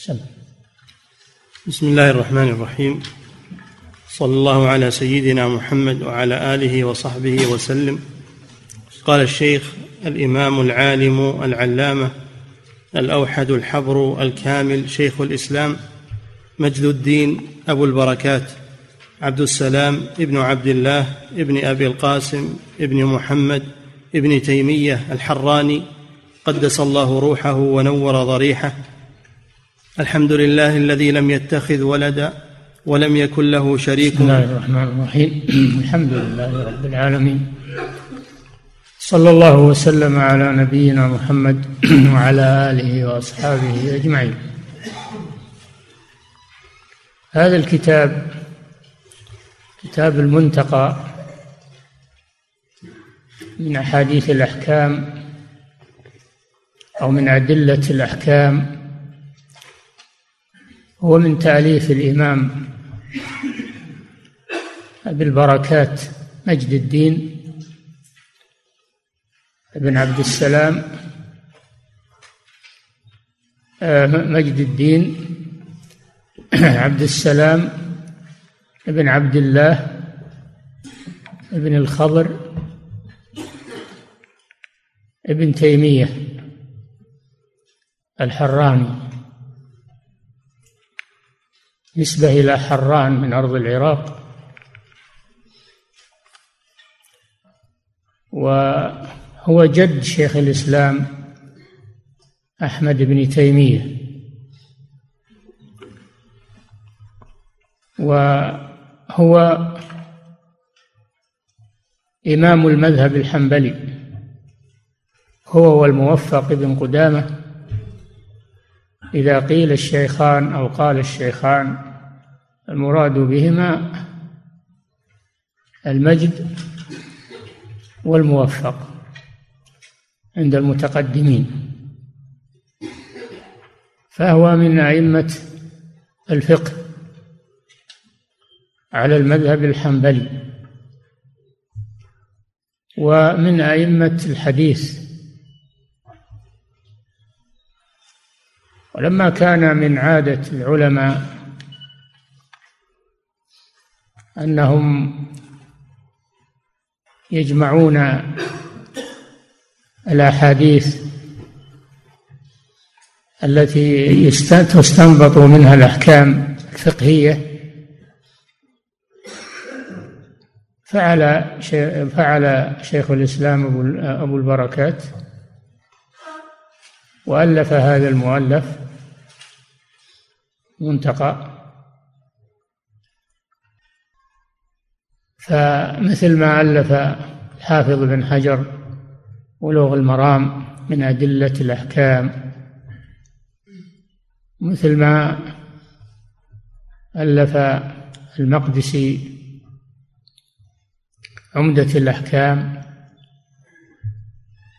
سم بسم الله الرحمن الرحيم. صلى الله على سيدنا محمد وعلى آله وصحبه وسلم. قال الشيخ الإمام العالم العلامة الأوحد الحبر الكامل شيخ الإسلام مجد الدين أبو البركات عبد السلام ابن عبد الله ابن أبي القاسم ابن محمد ابن تيمية الحراني قدس الله روحه ونور ضريحه الحمد لله الذي لم يتخذ ولدا ولم يكن له شريك. بسم الله الرحمن الرحيم. الحمد لله رب العالمين. صلى الله وسلم على نبينا محمد وعلى آله وأصحابه أجمعين. هذا الكتاب كتاب المنتقى من أحاديث الأحكام أو من أدلة الأحكام هو من تأليف الإمام أبي البركات مجد الدين بن عبد السلام آه، مجد الدين عبد السلام بن عبد الله بن الخضر ابن تيمية الحراني. نسبة إلى حران من أرض العراق. وهو جد شيخ الإسلام أحمد بن تيمية. وهو إمام المذهب الحنبلي. هو والموفق بن قدامة. إذا قيل الشيخان أو قال الشيخان المراد بهما المجد والموفق عند المتقدمين. فهو من أئمة الفقه على المذهب الحنبلي ومن أئمة الحديث ولما كان من عادة العلماء أنهم يجمعون الأحاديث التي تستنبط منها الأحكام الفقهية فعل فعل شيخ الإسلام أبو البركات وألف هذا المؤلف منتقى. فمثل ما ألف الحافظ بن حجر بلوغ المرام من أدلة الأحكام مثل ما ألف المقدسي عمدة الأحكام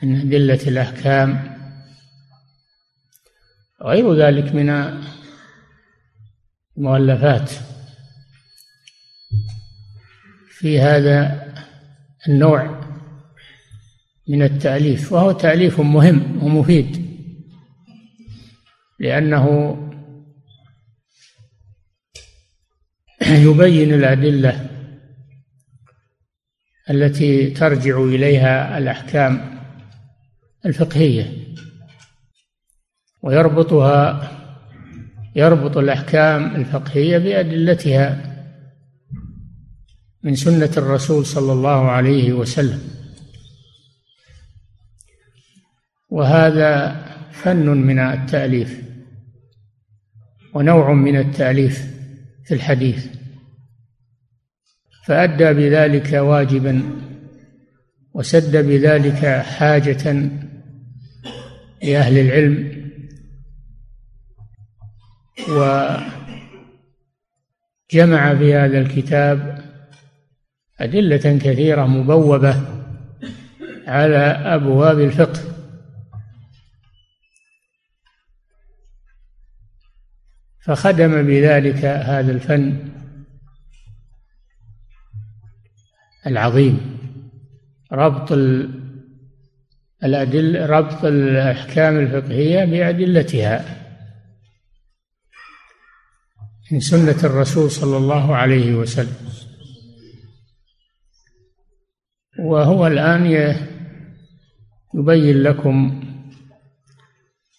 من أدلة الأحكام. غير ذلك من المؤلفات في هذا النوع من التأليف وهو تأليف مهم ومفيد لأنه يبين الأدلة التي ترجع إليها الأحكام الفقهية ويربطها يربط الأحكام الفقهية بأدلتها من سنة الرسول صلى الله عليه وسلم. وهذا فن من التأليف ونوع من التأليف في الحديث. فأدى بذلك واجبا وسد بذلك حاجة لأهل العلم وجمع في هذا الكتاب أدلة كثيرة مبوبة على أبواب الفقه. فخدم بذلك هذا الفن العظيم. ربط الأدل ربط الأحكام الفقهية بأدلتها. من سنة الرسول صلى الله عليه وسلم. وهو الآن يبين لكم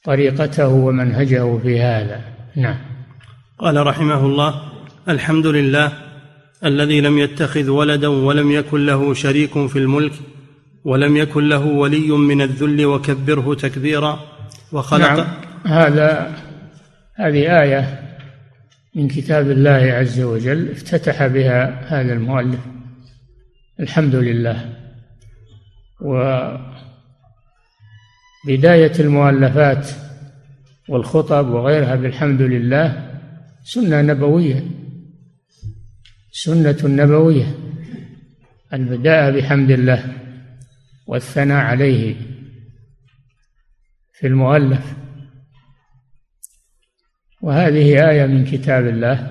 طريقته ومنهجه في هذا. نعم. قال رحمه الله الحمد لله الذي لم يتخذ ولدا ولم يكن له شريك في الملك ولم يكن له ولي من الذل وكبره تكبيرا وخلق نعم. هذا هذه آية من كتاب الله عز وجل افتتح بها هذا المؤلف. الحمد لله. وبداية المؤلفات والخطب وغيرها بالحمد لله سنة نبوية. سنة نبوية. البداء بحمد الله والثناء عليه في المؤلف. وهذه آية من كتاب الله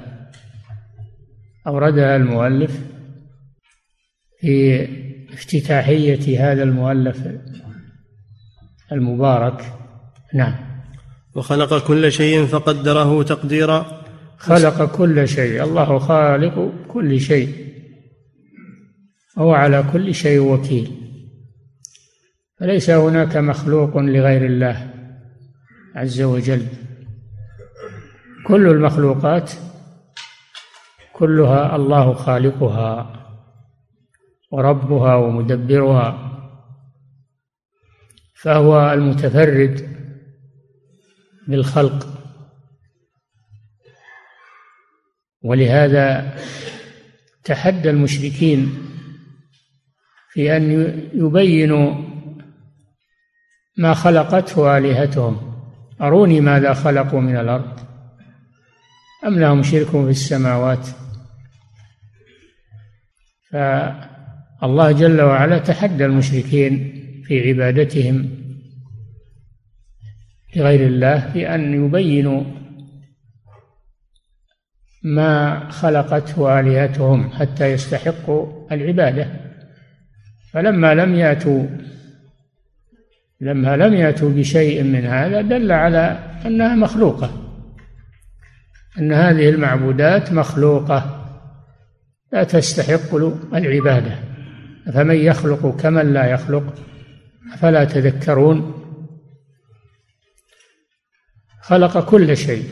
أوردها المؤلف في افتتاحية هذا المؤلف المبارك. نعم. وخلق كل شيء فقدره تقديرا. خلق كل شيء. الله خالق كل شيء. هو على كل شيء وكيل. فليس هناك مخلوق لغير الله عز وجل. كل المخلوقات كلها الله خالقها وربها ومدبرها فهو المتفرد بالخلق. ولهذا تحدى المشركين في أن يبينوا ما خلقته آلهتهم. أروني ماذا خلقوا من الأرض؟ أم لهم شرك في السماوات؟ ف الله جل وعلا تحدى المشركين في عبادتهم لغير الله بأن يبينوا ما خلقته آلهتهم حتى يستحقوا العبادة. فلما لم يأتوا لما لم يأتوا بشيء من هذا دل على أنها مخلوقة. أن هذه المعبودات مخلوقة. لا تستحق العبادة. فمن يخلق كمن لا يخلق فلا تذكرون. خلق كل شيء.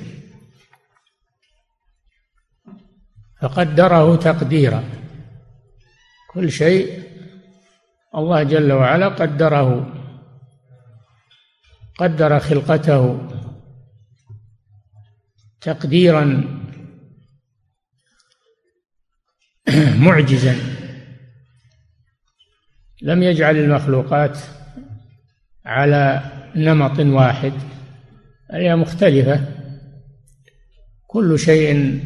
فقدره تقديرا. كل شيء الله جل وعلا قدره. قدر خلقته. تقديرا معجزا. لم يجعل المخلوقات على نمط واحد هي مختلفة. كل شيء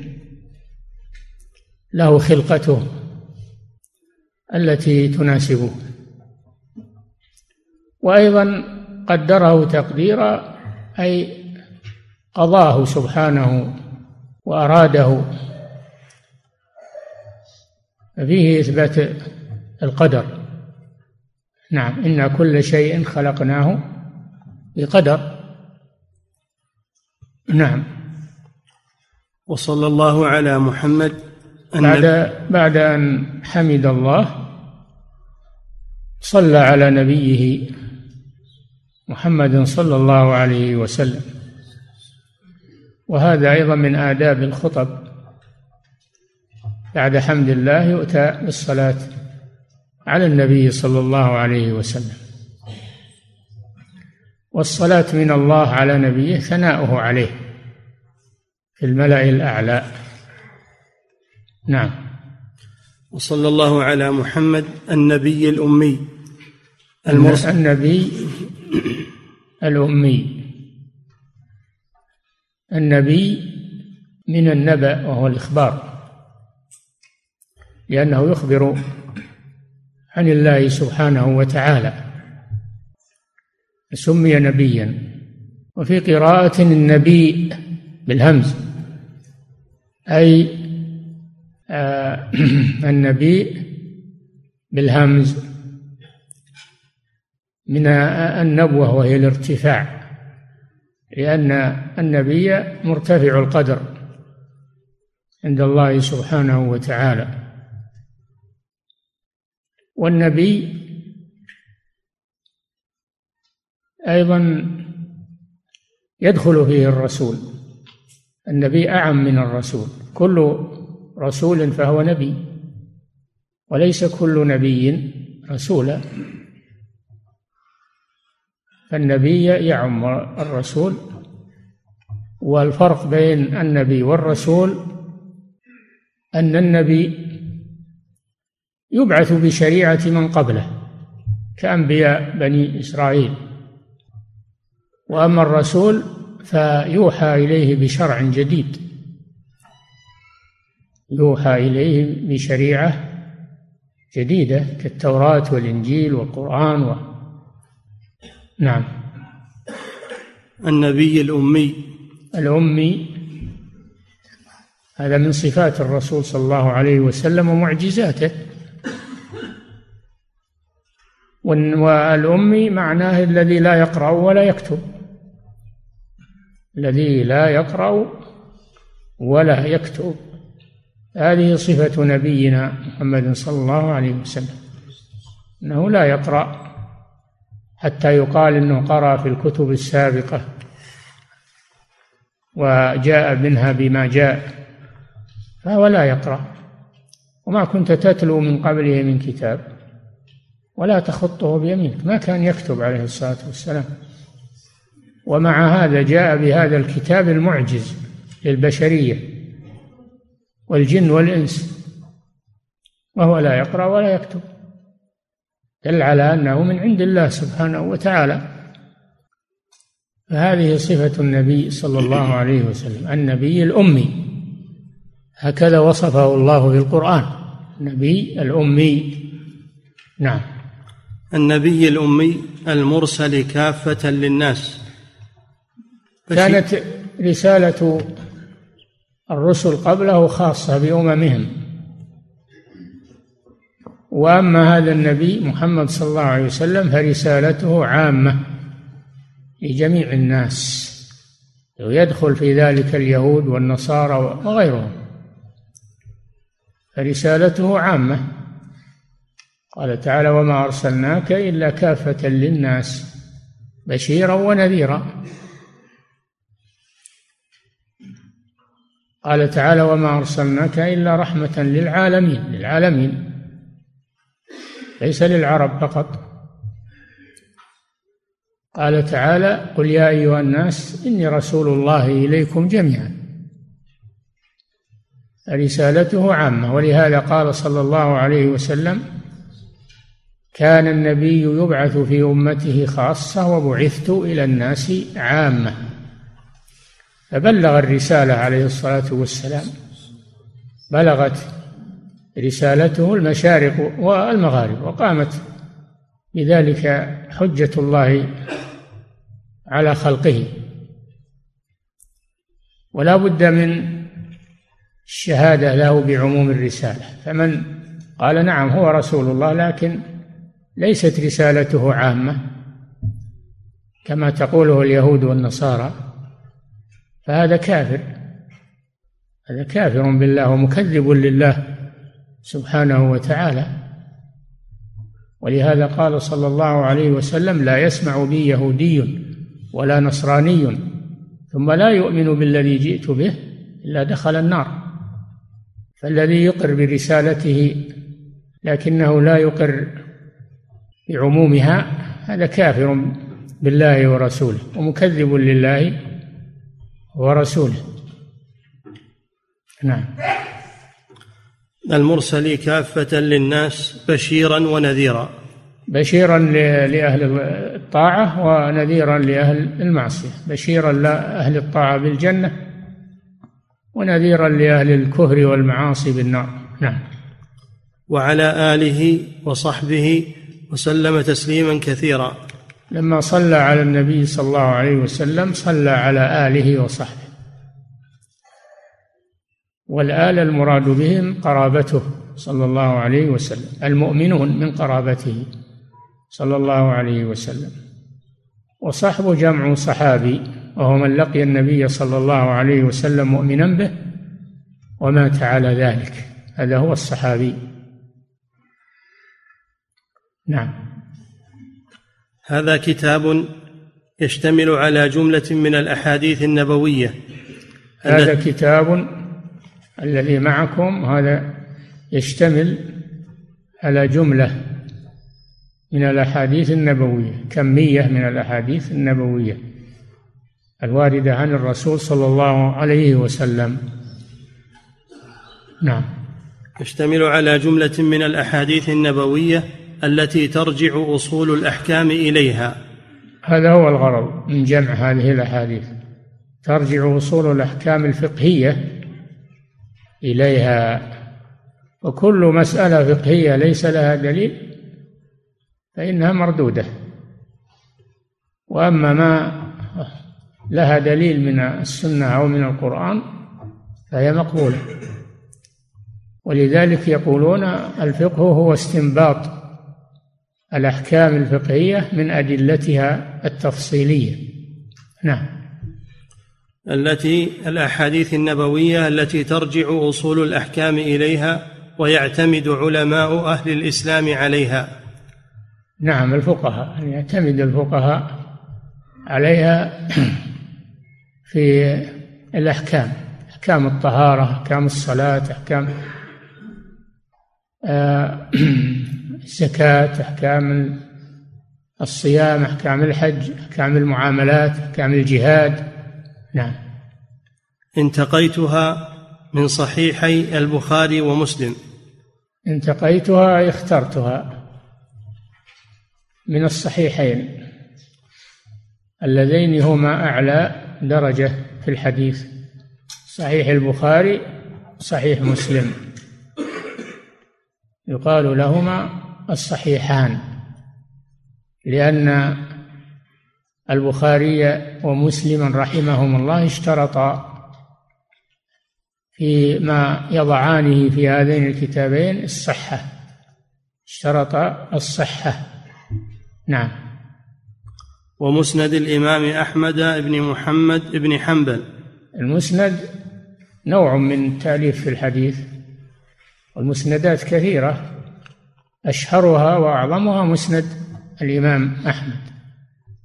له خلقته التي تناسبه. وأيضا قدره تقديرا أي قضاه سبحانه وأراده. فيه إثبات القدر. نعم إنا كل شيء خلقناه بقدر. نعم. وصلى الله على محمد. بعد بعد أن حمد الله صلى على نبيه محمد صلى الله عليه وسلم. وهذا أيضا من آداب الخطب. بعد حمد الله يؤتى بالصلاة على النبي صلى الله عليه وسلم. والصلاة من الله على نبيه ثناؤه عليه في الملأ الأعلى. نعم. وصلى الله على محمد النبي الأمي المرسل. النبي الأمي. النبي من النبأ وهو الإخبار لأنه يخبر عن الله سبحانه وتعالى سمي نبيا وفي قراءة النبي بالهمز أي آه النبي بالهمز من النبوة وهي الارتفاع. لأن النبي مرتفع القدر عند الله سبحانه وتعالى. والنبي أيضا يدخل فيه الرسول. النبي أعم من الرسول. كل رسول فهو نبي وليس كل نبي رسولا. فالنبي يعم الرسول والفرق بين النبي والرسول أن النبي يبعث بشريعة من قبله كأنبياء بني إسرائيل وأما الرسول فيوحى إليه بشرع جديد يوحى إليه بشريعة جديدة كالتوراة والإنجيل والقرآن و... نعم. النبي الأمي. الأمي هذا من صفات الرسول صلى الله عليه وسلم ومعجزاته. والأمي معناه الذي لا يقرأ ولا يكتب. الذي لا يقرأ ولا يكتب. هذه صفة نبينا محمد صلى الله عليه وسلم. أنه لا يقرأ حتى يقال أنه قرأ في الكتب السابقة وجاء منها بما جاء فهو لا يقرأ. وما كنت تتلو من قبله من كتاب ولا تخطه بيمينك ما كان يكتب عليه الصلاة والسلام. ومع هذا جاء بهذا الكتاب المعجز للبشرية والجن والإنس وهو لا يقرأ ولا يكتب. دل على أنه من عند الله سبحانه وتعالى. فهذه صفة النبي صلى الله عليه وسلم النبي الأمي. هكذا وصفه الله في القرآن النبي الأمي. نعم. النبي الأمي المرسل كافة للناس. كانت رسالة الرسل قبله خاصة بأممهم. وأما هذا النبي محمد صلى الله عليه وسلم فرسالته عامة لجميع الناس ويدخل في ذلك اليهود والنصارى وغيرهم. فرسالته عامة. قال تعالى وما أرسلناك إلا كافة للناس بشيرا ونذيرا. قال تعالى وما أرسلناك إلا رحمة للعالمين. للعالمين. ليس للعرب فقط. قال تعالى قل يا أيها الناس إني رسول الله إليكم جميعا. رسالته عامة. ولهذا قال صلى الله عليه وسلم كان النبي يبعث في أمته خاصة وبعثت إلى الناس عامة. فبلغ الرسالة عليه الصلاة والسلام بلغت رسالته المشارق والمغارب وقامت بذلك حجة الله على خلقه. ولا بد من الشهادة له بعموم الرسالة. فمن قال نعم هو رسول الله لكن ليست رسالته عامة كما تقوله اليهود والنصارى. فهذا كافر هذا كافر بالله ومكذب لله. سبحانه وتعالى. ولهذا قال صلى الله عليه وسلم لا يسمع بي يهودي ولا نصراني ثم لا يؤمن بالذي جئت به إلا دخل النار. فالذي يقر برسالته لكنه لا يقر بعمومها هذا كافر بالله ورسوله ومكذب لله ورسوله. نعم. المرسل كافة للناس بشيرا ونذيرا. بشيرا لأهل الطاعة ونذيرا لأهل المعصية. بشيرا لأهل الطاعة بالجنة ونذيرا لأهل الكفر والمعاصي بالنار. نعم. وعلى آله وصحبه وسلم تسليما كثيرا. لما صلى على النبي صلى الله عليه وسلم صلى على آله وصحبه. والآل المراد بهم قرابته صلى الله عليه وسلم المؤمنون من قرابته صلى الله عليه وسلم. وصحب جمع صحابي وهو من لقي النبي صلى الله عليه وسلم مؤمنا به ومات على ذلك. هذا هو الصحابي. نعم. هذا كتاب يشتمل على جملة من الأحاديث النبوية. هذا كتاب الذي معكم هذا يشتمل على جملة من الأحاديث النبوية كمية من الأحاديث النبوية الواردة عن الرسول صلى الله عليه وسلم. نعم. يشتمل على جملة من الأحاديث النبوية التي ترجع أصول الأحكام إليها. هذا هو الغرض من جمع هذه الأحاديث ترجع أصول الأحكام الفقهية إليها. وكل مسألة فقهية ليس لها دليل فإنها مردودة. وأما ما لها دليل من السنة أو من القرآن فهي مقبولة. ولذلك يقولون الفقه هو استنباط الأحكام الفقهية من أدلتها التفصيلية. نعم. التي الأحاديث النبوية التي ترجع أصول الأحكام إليها ويعتمد علماء أهل الإسلام عليها. نعم الفقهاء يعني يعتمد الفقهاء عليها في الأحكام أحكام الطهارة أحكام الصلاة أحكام آه، الزكاة أحكام الصيام أحكام الحج أحكام المعاملات أحكام الجهاد. نعم. انتقيتها من صحيحي البخاري ومسلم. انتقيتها اخترتها؟ من الصحيحين. اللذين هما أعلى درجة في الحديث. صحيح البخاري صحيح مسلم. يقال لهما الصحيحان لأن البخاري ومسلما رحمهم الله اشترطا فيما يضعانه في هذين الكتابين الصحة. اشترط الصحة. نعم. ومسند الإمام أحمد بن محمد بن حنبل. المسند نوع من تأليف في الحديث والمسندات كثيرة أشهرها وأعظمها مسند الإمام أحمد.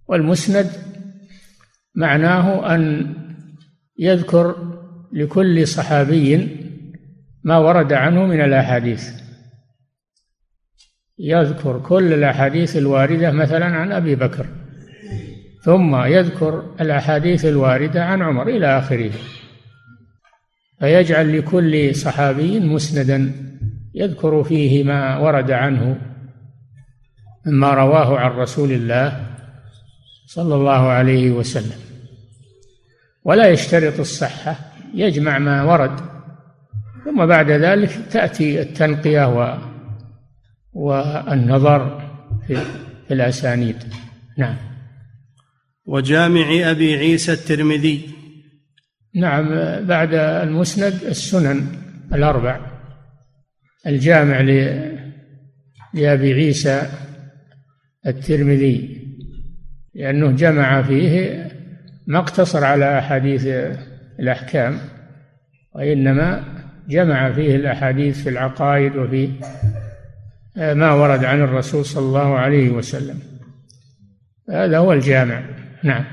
والمسند معناه أن يذكر لكل صحابي ما ورد عنه من الأحاديث. يذكر كل الأحاديث الواردة مثلا عن أبي بكر ثم يذكر الأحاديث الواردة عن عمر إلى آخره. فيجعل لكل صحابي مسندا يذكر فيه ما ورد عنه مما رواه عن رسول الله صلى الله عليه وسلم. ولا يشترط الصحة يجمع ما ورد. ثم بعد ذلك تأتي التنقية والنظر في الأسانيد. نعم. وجامع أبي عيسى الترمذي. نعم بعد المسند السنن الأربع. الجامع لأبي عيسى الترمذي. لأنه جمع فيه ما اقتصر على أحاديث الأحكام وإنما جمع فيه الأحاديث في العقائد وفي ما ورد عن الرسول صلى الله عليه وسلم. هذا هو الجامع. نعم.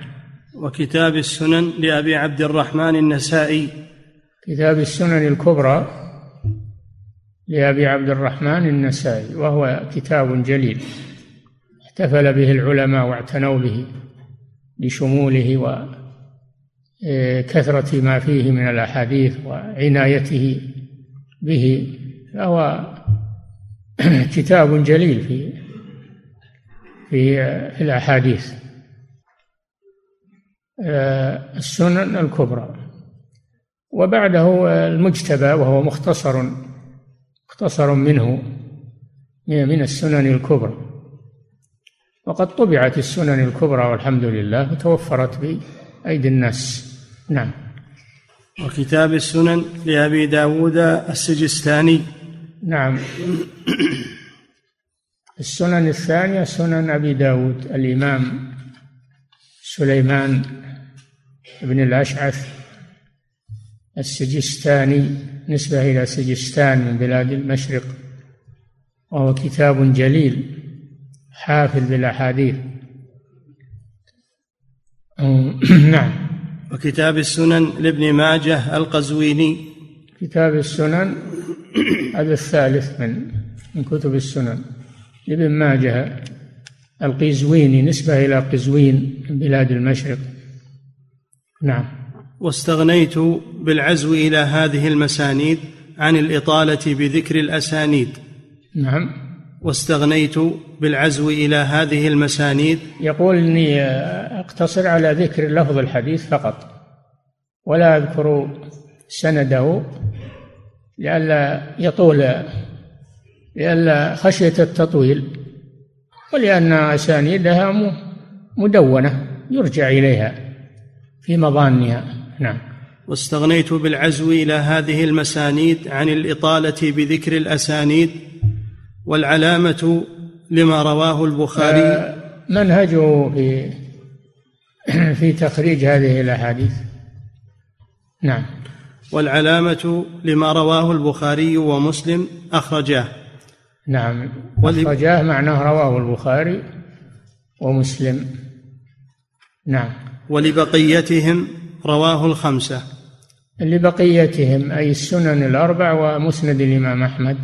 وكتاب السنن لأبي عبد الرحمن النسائي. كتاب السنن الكبرى لأبي عبد الرحمن النسائي وهو كتاب جليل. احتفل به العلماء واعتنوا به لشموله وكثرة ما فيه من الأحاديث وعنايته به. فهو كتاب جليل في في في الأحاديث. آه، السنن الكبرى. وبعده المجتبى وهو مختصر مختصر منه من السنن الكبرى. وقد طبعت السنن الكبرى والحمد لله وتوفرت بأيدي الناس. نعم. وكتاب السنن لأبي داود السجستاني. نعم. السنن الثانية سنن أبي داود الإمام سليمان بن الأشعث السجستاني نسبة إلى سجستان من بلاد المشرق وهو كتاب جليل. حافل بالأحاديث. نعم. وكتاب السنن لابن ماجه القزويني. كتاب السنن هذا الثالث من من كتب السنن. لابن ماجه القزويني نسبة إلى قزوين من بلاد المشرق. نعم. واستغنيت بالعزو إلى هذه المسانيد عن الإطالة بذكر الأسانيد. نعم. واستغنيت بالعزو إلى هذه المسانيد؟ يقول إني أقتصر على ذكر لفظ الحديث فقط ولا أذكر سنده لئلا يطول لئلا خشية التطويل ولأن أسانيدها مدونة يرجع إليها في مظانها. نعم. واستغنيت بالعزو إلى هذه المسانيد عن الإطالة بذكر الأسانيد؟ والعلامة لما رواه البخاري آه، منهجه في في تخريج هذه الأحاديث. نعم. والعلامة لما رواه البخاري ومسلم أخرجاه. نعم. أخرجاه معناه رواه البخاري ومسلم. نعم. ولبقيتهم رواه الخمسة. لبقيتهم أي السنن الأربع ومسند الإمام أحمد.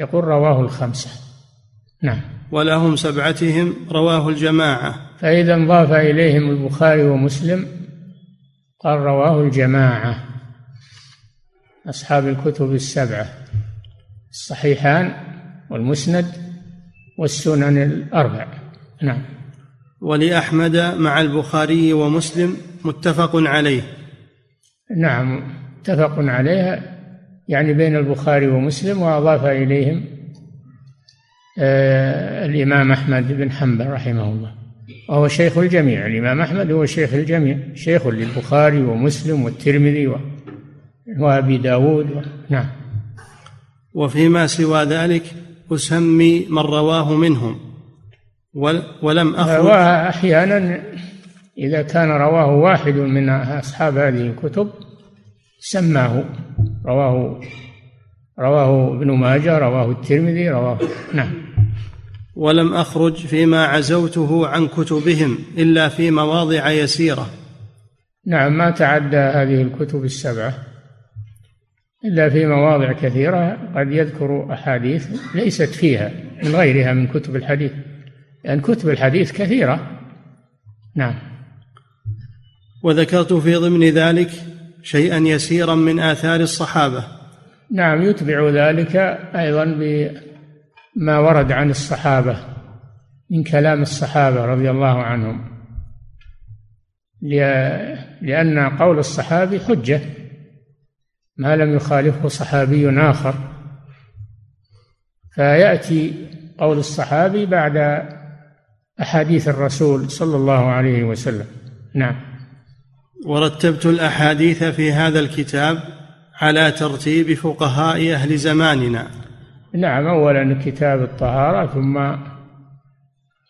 يقول رواه الخمسة. نعم. ولهم سبعتهم رواه الجماعة. فإذا انضاف إليهم البخاري ومسلم قال رواه الجماعة. أصحاب الكتب السبعة الصحيحان والمسند والسنن الأربع. نعم. ولأحمد مع البخاري ومسلم متفق عليه. نعم متفق عليها. يعني بين البخاري ومسلم وأضاف إليهم آه الإمام أحمد بن حنبل رحمه الله. وهو شيخ الجميع الإمام أحمد هو شيخ الجميع شيخ للبخاري ومسلم والترمذي وأبي داود و... نعم. وفيما سوى ذلك أسمي من رواه منهم ولم أخرج. وأحيانا إذا كان رواه واحد من أصحاب هذه الكتب سماه. رواه رواه ابن ماجه رواه الترمذي رواه نعم. ولم أخرج فيما عزوته عن كتبهم إلا في مواضع يسيرة. نعم ما تعدى هذه الكتب السبعة إلا في مواضع كثيرة. قد يذكر أحاديث ليست فيها من غيرها من كتب الحديث لأن كتب الحديث كثيرة. نعم. وذكرت في ضمن ذلك شيئا يسيرا من آثار الصحابة. نعم يتبع ذلك أيضا بما ورد عن الصحابة من كلام الصحابة رضي الله عنهم. لأن قول الصحابي حجة ما لم يخالفه صحابي آخر. فيأتي قول الصحابي بعد أحاديث الرسول صلى الله عليه وسلم. نعم. ورتبت الأحاديث في هذا الكتاب على ترتيب فقهاء أهل زماننا. نعم أولا كتاب الطهارة ثم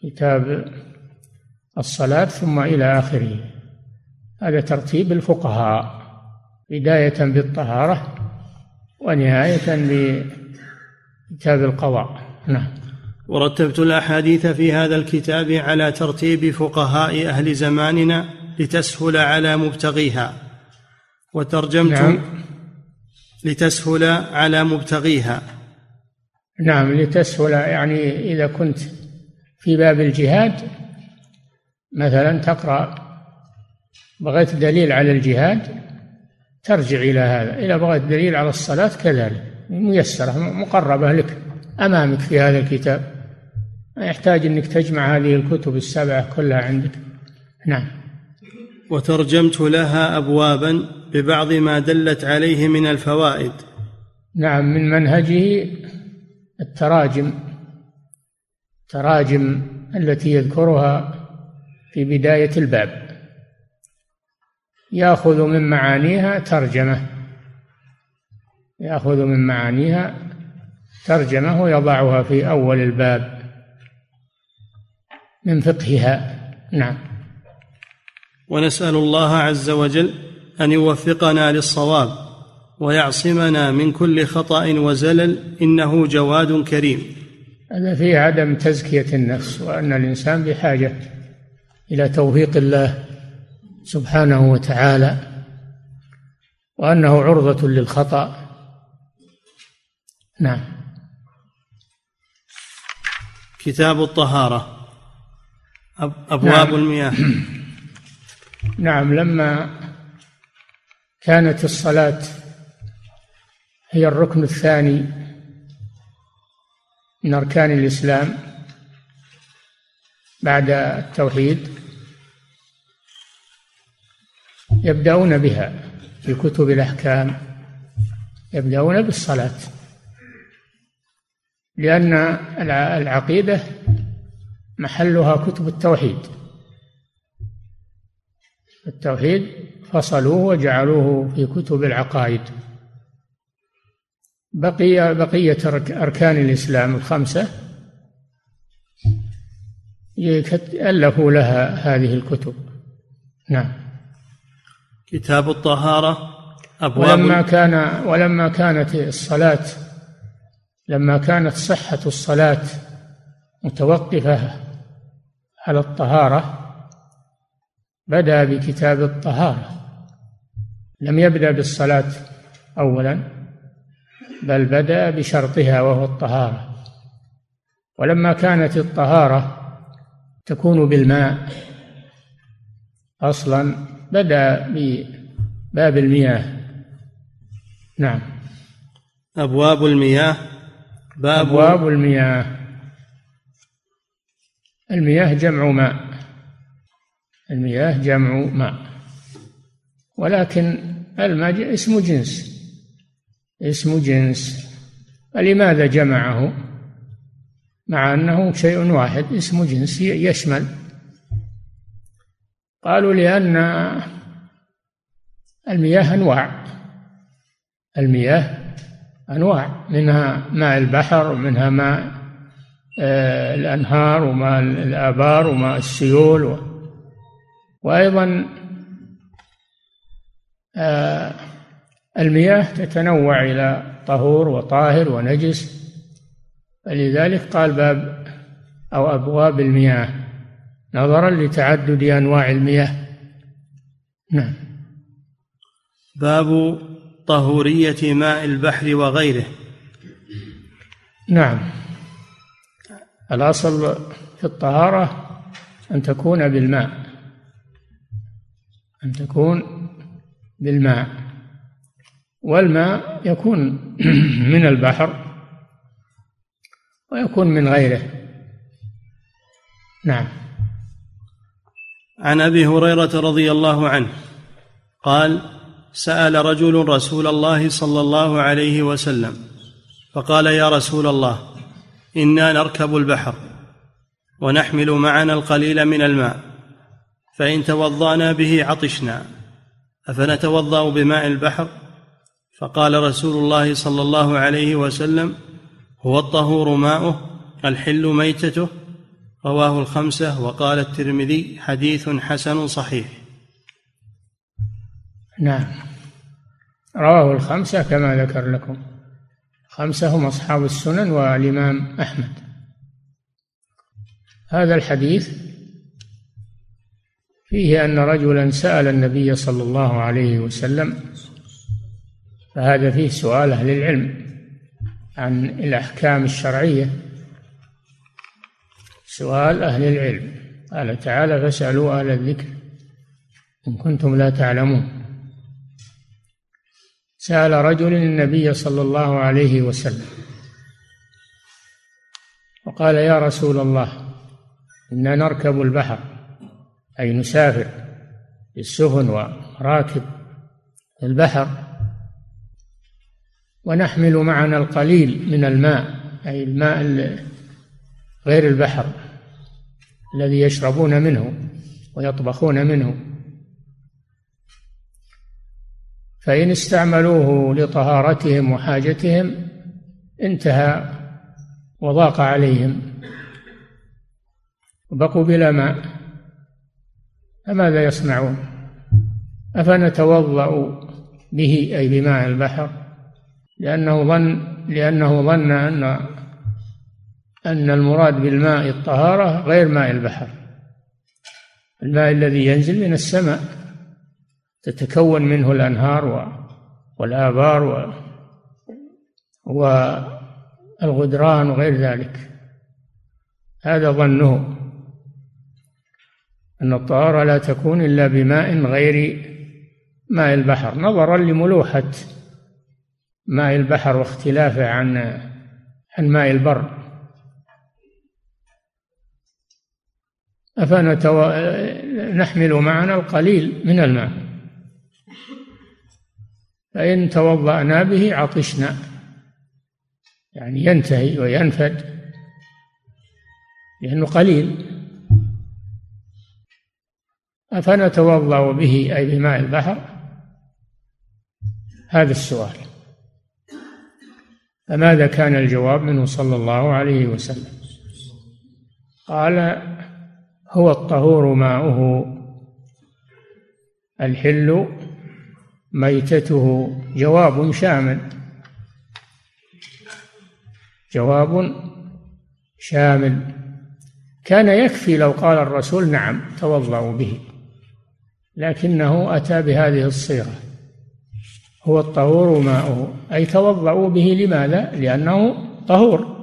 كتاب الصلاة ثم إلى آخره. هذا ترتيب الفقهاء بداية بالطهارة ونهاية بكتاب القضاء. نعم. ورتبت الأحاديث في هذا الكتاب على ترتيب فقهاء أهل زماننا لتسهل على مبتغيها. وترجمت نعم. لتسهل على مبتغيها. نعم لتسهل يعني إذا كنت في باب الجهاد مثلا تقرأ بغيت دليل على الجهاد ترجع إلى هذا. إذا بغيت دليل على الصلاة كذلك ميسرة مقربة لك أمامك في هذا الكتاب. ما يحتاج أنك تجمع هذه الكتب السبعة كلها عندك. نعم. وترجمت لها أبوابا ببعض ما دلت عليه من الفوائد. نعم من منهجه التراجم. التراجم التي يذكرها في بداية الباب. يأخذ من معانيها ترجمة. يأخذ من معانيها ترجمة ويضعها في أول الباب من فقهها. نعم. ونسأل الله عز وجل أن يوفقنا للصواب ويعصمنا من كل خطأ وزلل إنه جواد كريم. هذا فيه عدم تزكية النفس وأن الإنسان بحاجة إلى توفيق الله سبحانه وتعالى وأنه عرضة للخطأ. نعم. كتاب الطهارة أبواب نعم. المياه. نعم لما كانت الصلاة هي الركن الثاني من أركان الإسلام بعد التوحيد يبدأون بها في كتب الأحكام يبدأون بالصلاة لأن العقيدة محلها كتب التوحيد. التوحيد فصلوه وجعلوه في كتب العقائد. بقي بقية أركان الإسلام الخمسة. ألفوا لها هذه الكتب. نعم. كتاب الطهارة أبواب ولما كان ولما كانت الصلاة لما كانت صحة الصلاة متوقفة على الطهارة بدأ بكتاب الطهارة. لم يبدأ بالصلاة أولا بل بدأ بشرطها وهو الطهارة. ولما كانت الطهارة تكون بالماء أصلا بدأ بباب المياه. نعم. أبواب المياه باب أبواب المياه. المياه جمع ماء. المياه جمع ماء. ولكن الماء اسم جنس. اسم جنس. فلماذا جمعه؟ مع أنه شيء واحد اسم جنس يشمل. قالوا لأن المياه أنواع. المياه أنواع. منها ماء البحر ومنها ماء آه، الأنهار وماء الآبار وماء السيول وأيضا آه، المياه تتنوع إلى طهور وطاهر ونجس فلذلك قال باب أو أبواب المياه نظرا لتعدد أنواع المياه. نعم. باب طهورية ماء البحر وغيره. نعم. الأصل في الطهارة أن تكون بالماء. أن تكون بالماء. والماء يكون من البحر ويكون من غيره. نعم. عن أبي هريرة رضي الله عنه قال سأل رجل رسول الله صلى الله عليه وسلم فقال يا رسول الله إنا نركب البحر ونحمل معنا القليل من الماء. فإن توضأنا به عطشنا. أفنتوضأ بماء البحر؟ فقال رسول الله صلى الله عليه وسلم هو الطهور ماؤه الحل ميتته. رواه الخمسة وقال الترمذي حديث حسن صحيح. نعم. رواه الخمسة كما ذكر لكم. خمسه هم أصحاب السنن والإمام أحمد. هذا الحديث فيه أن رجلا سأل النبي صلى الله عليه وسلم فهذا فيه سؤال أهل العلم عن الأحكام الشرعية. سؤال أهل العلم قال تعالى فاسألوا أهل الذكر إن كنتم لا تعلمون. سأل رجل النبي صلى الله عليه وسلم وقال يا رسول الله إنا نركب البحر أي نسافر بالسفن وراكب البحر. ونحمل معنا القليل من الماء أي الماء غير البحر الذي يشربون منه ويطبخون منه. فإن استعملوه لطهارتهم وحاجتهم انتهى وضاق عليهم. وبقوا بلا ماء. فماذا يصنعون؟ أفنتوضأ به أي بماء البحر لأنه ظن لأنه ظن أن أن المراد بالماء الطهارة غير ماء البحر. الماء الذي ينزل من السماء تتكون منه الأنهار والآبار والغدران وغير ذلك. هذا ظنه. أن الطهارة لا تكون إلا بماء غير ماء البحر نظرا لملوحة ماء البحر واختلافه عن عن ماء البر. أفنتو... نحمل معنا القليل من الماء. فإن توضأنا به عطشنا. يعني ينتهي وينفد. لأنه قليل. أفنتوضأ به أي بماء البحر؟ هذا السؤال. فماذا كان الجواب منه صلى الله عليه وسلم؟ قال هو الطهور ماؤه. الحل ميتته. جواب شامل. جواب شامل. كان يكفي لو قال الرسول نعم توضأوا به. لكنه أتى بهذه الصيغة. هو الطهور ماؤه أي توضأوا به لماذا؟ لأنه طهور.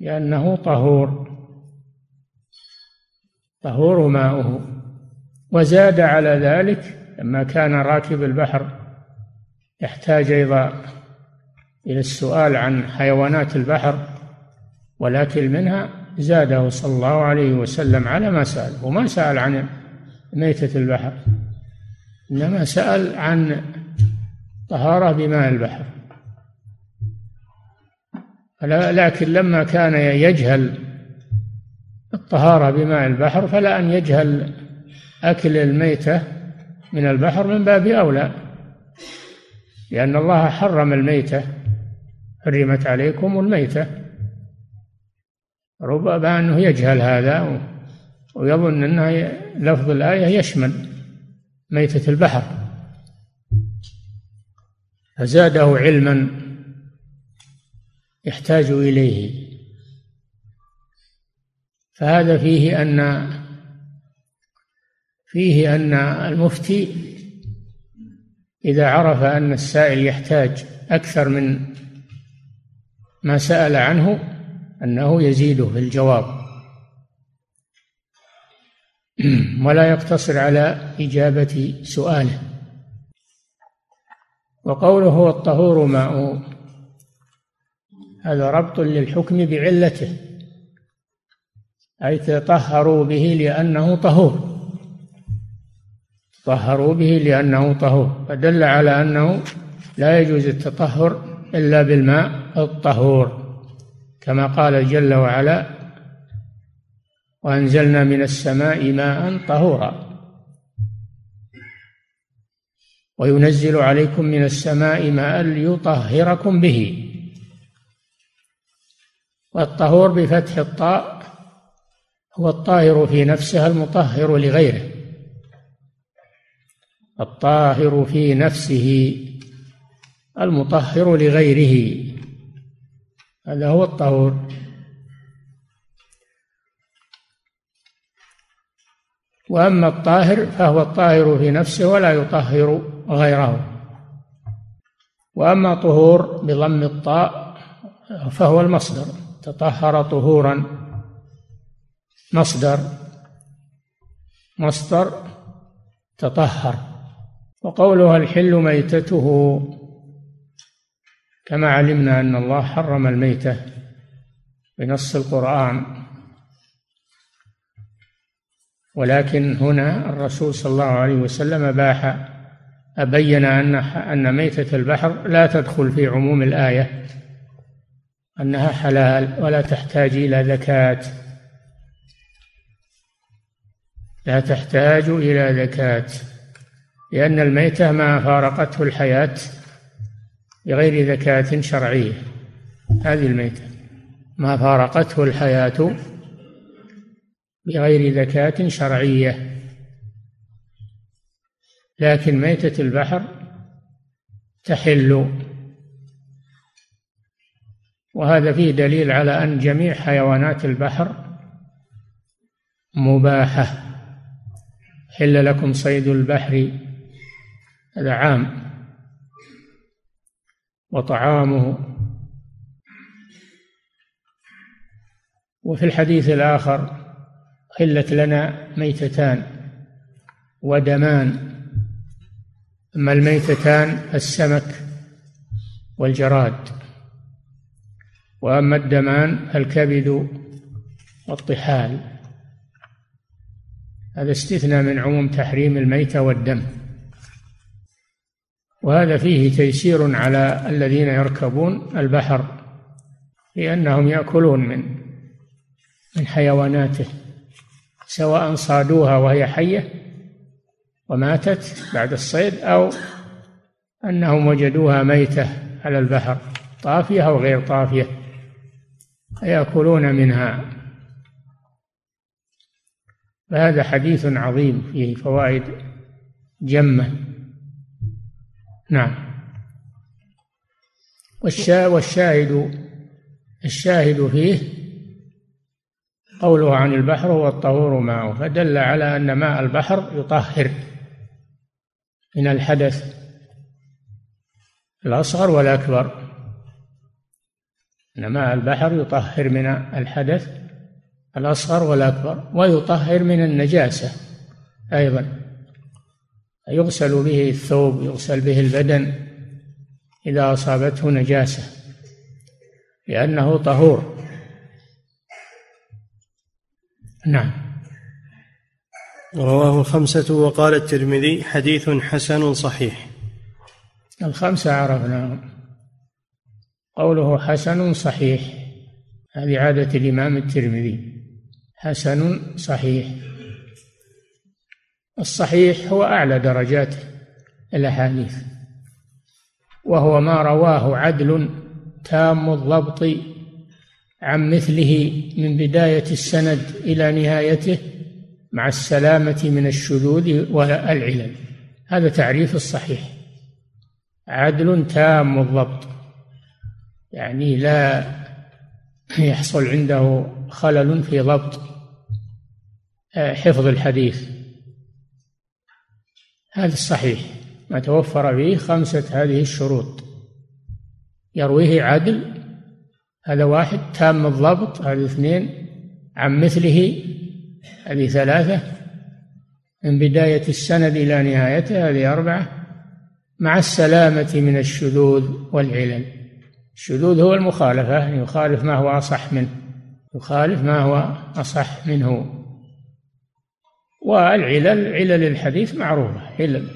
لأنه طهور. طهور ماؤه. وزاد على ذلك لما كان راكب البحر يحتاج أيضا إلى السؤال عن حيوانات البحر والأكل منها زاده صلى الله عليه وسلم على ما سأل وما سأل عن ميتة البحر. إنما سأل عن طهارة بماء البحر. لكن لما كان يجهل الطهارة بماء البحر فلا أن يجهل أكل الميتة من البحر من باب أولى. لأن الله حرم الميتة حرمت عليكم الميتة. ربما أنه يجهل هذا ويظن أن لفظ الآية يشمل ميتة البحر. فزاده علما يحتاج إليه. فهذا فيه أن فيه أن المفتي إذا عرف أن السائل يحتاج أكثر من ما سأل عنه أنه يزيده في الجواب. ولا يقتصر على إجابة سؤاله. وقوله هو الطهور ماء. هذا ربط للحكم بعلته. أي تطهروا به لأنه طهور. طهروا به لأنه طهور. فدل على أنه لا يجوز التطهر إلا بالماء الطهور كما قال جل وعلا وأنزلنا من السماء ماء طهورا. وينزل عليكم من السماء ماء ليطهركم به. والطهور بفتح الطاء هو الطاهر في نفسه المطهر لغيره. الطاهر في نفسه المطهر لغيره. هذا هو الطهور. وأما الطاهر فهو الطاهر في نفسه ولا يطهر غيره. وأما طهور بضم الطاء فهو المصدر تطهر طهورا. مصدر مصدر تطهر. وقولها الحل ميتته. كما علمنا أن الله حرم الميتة بنص القرآن. ولكن هنا الرسول صلى الله عليه وسلم باح أبين أن أن ميتة البحر لا تدخل في عموم الآية أنها حلال ولا تحتاج إلى زكاة. لا تحتاج إلى زكاة لأن الميتة ما فارقته الحياة بغير زكاة شرعية. هذه الميتة ما فارقته الحياة بغير زكاة شرعية. لكن ميتة البحر تحل. وهذا فيه دليل على أن جميع حيوانات البحر مباحة. حل لكم صيد البحر. هذا عام. وطعامه. وفي الحديث الآخر حلت لنا ميتتان ودمان أما الميتتان السمك والجراد وأما الدمان الكبد والطحال. هذا استثنى من عموم تحريم الميتة والدم. وهذا فيه تيسير على الذين يركبون البحر لأنهم يأكلون من من حيواناته. سواء صادوها وهي حية وماتت بعد الصيد أو أنهم وجدوها ميتة على البحر طافية أو غير طافية يأكلون منها. فهذا حديث عظيم فيه فوائد جمة. نعم. والشاهد الشاهد فيه قوله عن البحر هو الطهور ماءه فدل على أن ماء البحر يطهر من الحدث الأصغر والأكبر. أن ماء البحر يطهر من الحدث الأصغر والأكبر ويطهر من النجاسة أيضا. يغسل به الثوب يغسل به البدن إذا أصابته نجاسة لأنه طهور. نعم. رواه الخمسة وقال الترمذي حديث حسن صحيح. الخمسة عرفنا. قوله حسن صحيح. هذه عادة الإمام الترمذي. حسن صحيح. الصحيح هو أعلى درجات الأحاديث. وهو ما رواه عدل تام الضبط عن مثله من بداية السند إلى نهايته مع السلامة من الشذوذ والعلل. هذا تعريف الصحيح. عدل تام الضبط. يعني لا يحصل عنده خلل في ضبط. حفظ الحديث. هذا الصحيح. ما توفر فيه خمسة هذه الشروط. يرويه عدل هذا واحد تام الضبط هذه اثنين عن مثله هذه ثلاثة من بداية السند إلى نهايته هذه أربعة مع السلامة من الشذوذ والعلل. الشذوذ هو المخالفة يخالف ما هو أصح منه يخالف ما هو أصح منه. والعلل علل الحديث معروفة علل.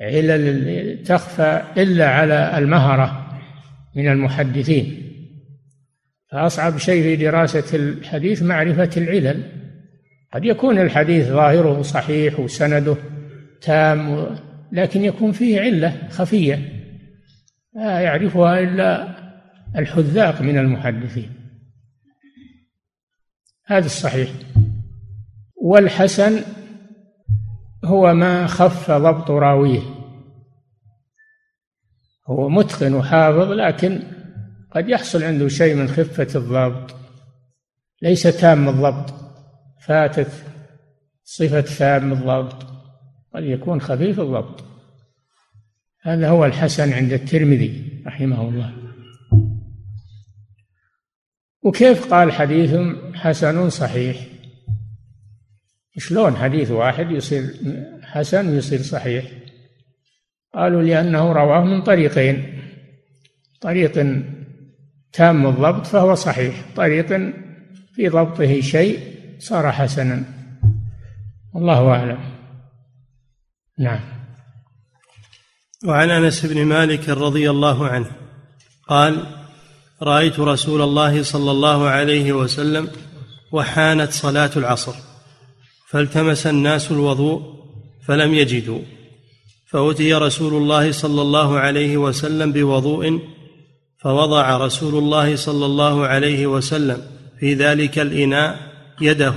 علل تخفى إلا على المهرة من المحدثين. فأصعب شيء في دراسة الحديث معرفة العلل. قد يكون الحديث ظاهره صحيح وسنده تام لكن يكون فيه علة خفية لا يعرفها إلا الحذاق من المحدثين. هذا الصحيح. والحسن هو ما خف ضبط راويه. هو متقن وحافظ لكن قد يحصل عنده شيء من خفة الضبط ليس تام الضبط فاتت صفة تام الضبط قد يكون خفيف الضبط. هذا هو الحسن عند الترمذي رحمه الله. وكيف قال حديث حسن صحيح؟ شلون حديث واحد يصير حسن ويصير صحيح؟ قالوا لأنه رواه من طريقين. طريق تام الضبط فهو صحيح. طريق في ضبطه شيء صار حسنا. والله أعلم. نعم. وعن أنس بن مالك رضي الله عنه قال رأيت رسول الله صلى الله عليه وسلم وحانت صلاة العصر فالتمس الناس الوضوء فلم يجدوا فأتي رسول الله صلى الله عليه وسلم بوضوء فوضع رسول الله صلى الله عليه وسلم في ذلك الإناء يده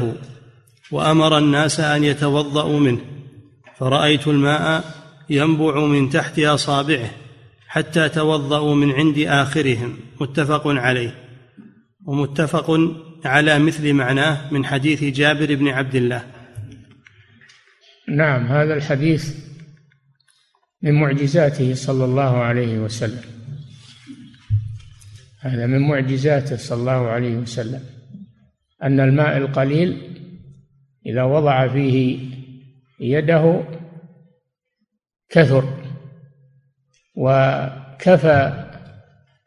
وأمر الناس أن يتوضأوا منه فرأيت الماء ينبع من تحت أصابعه حتى توضأوا من عند آخرهم متفق عليه ومتفق على مثل معناه من حديث جابر بن عبد الله. نعم هذا الحديث من معجزاته صلى الله عليه وسلم. هذا من معجزاته صلى الله عليه وسلم. أن الماء القليل إذا وضع فيه يده كثر وكفى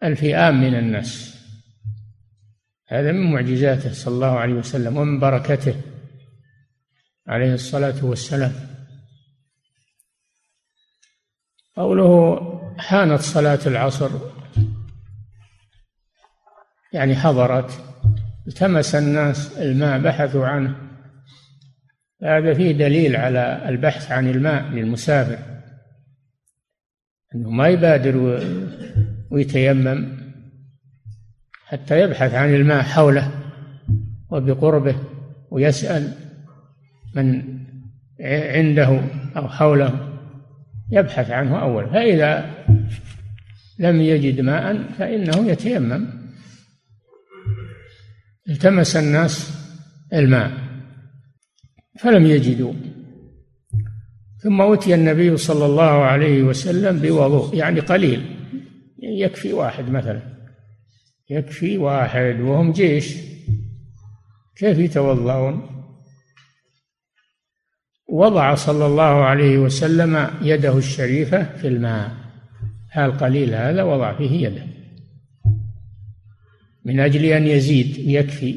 الفئام من الناس. هذا من معجزاته صلى الله عليه وسلم ومن بركته عليه الصلاة والسلام. قوله حانت صلاة العصر يعني حضرت التمس الناس الماء بحثوا عنه. هذا فيه دليل على البحث عن الماء للمسافر إنه ما يبادر ويتيمم حتى يبحث عن الماء حوله وبقربه ويسأل من عنده أو حوله. يبحث عنه أولا فإذا لم يجد ماء فإنه يتيمم. التمس الناس الماء فلم يجدوا. ثم أتي النبي صلى الله عليه وسلم بوضوء يعني قليل يكفي واحد مثلا. يكفي واحد وهم جيش. كيف يتوضؤون؟ وضع صلى الله عليه وسلم يده الشريفة في الماء. القليل هذا؟ وضع فيه يده. من أجل أن يزيد يكفي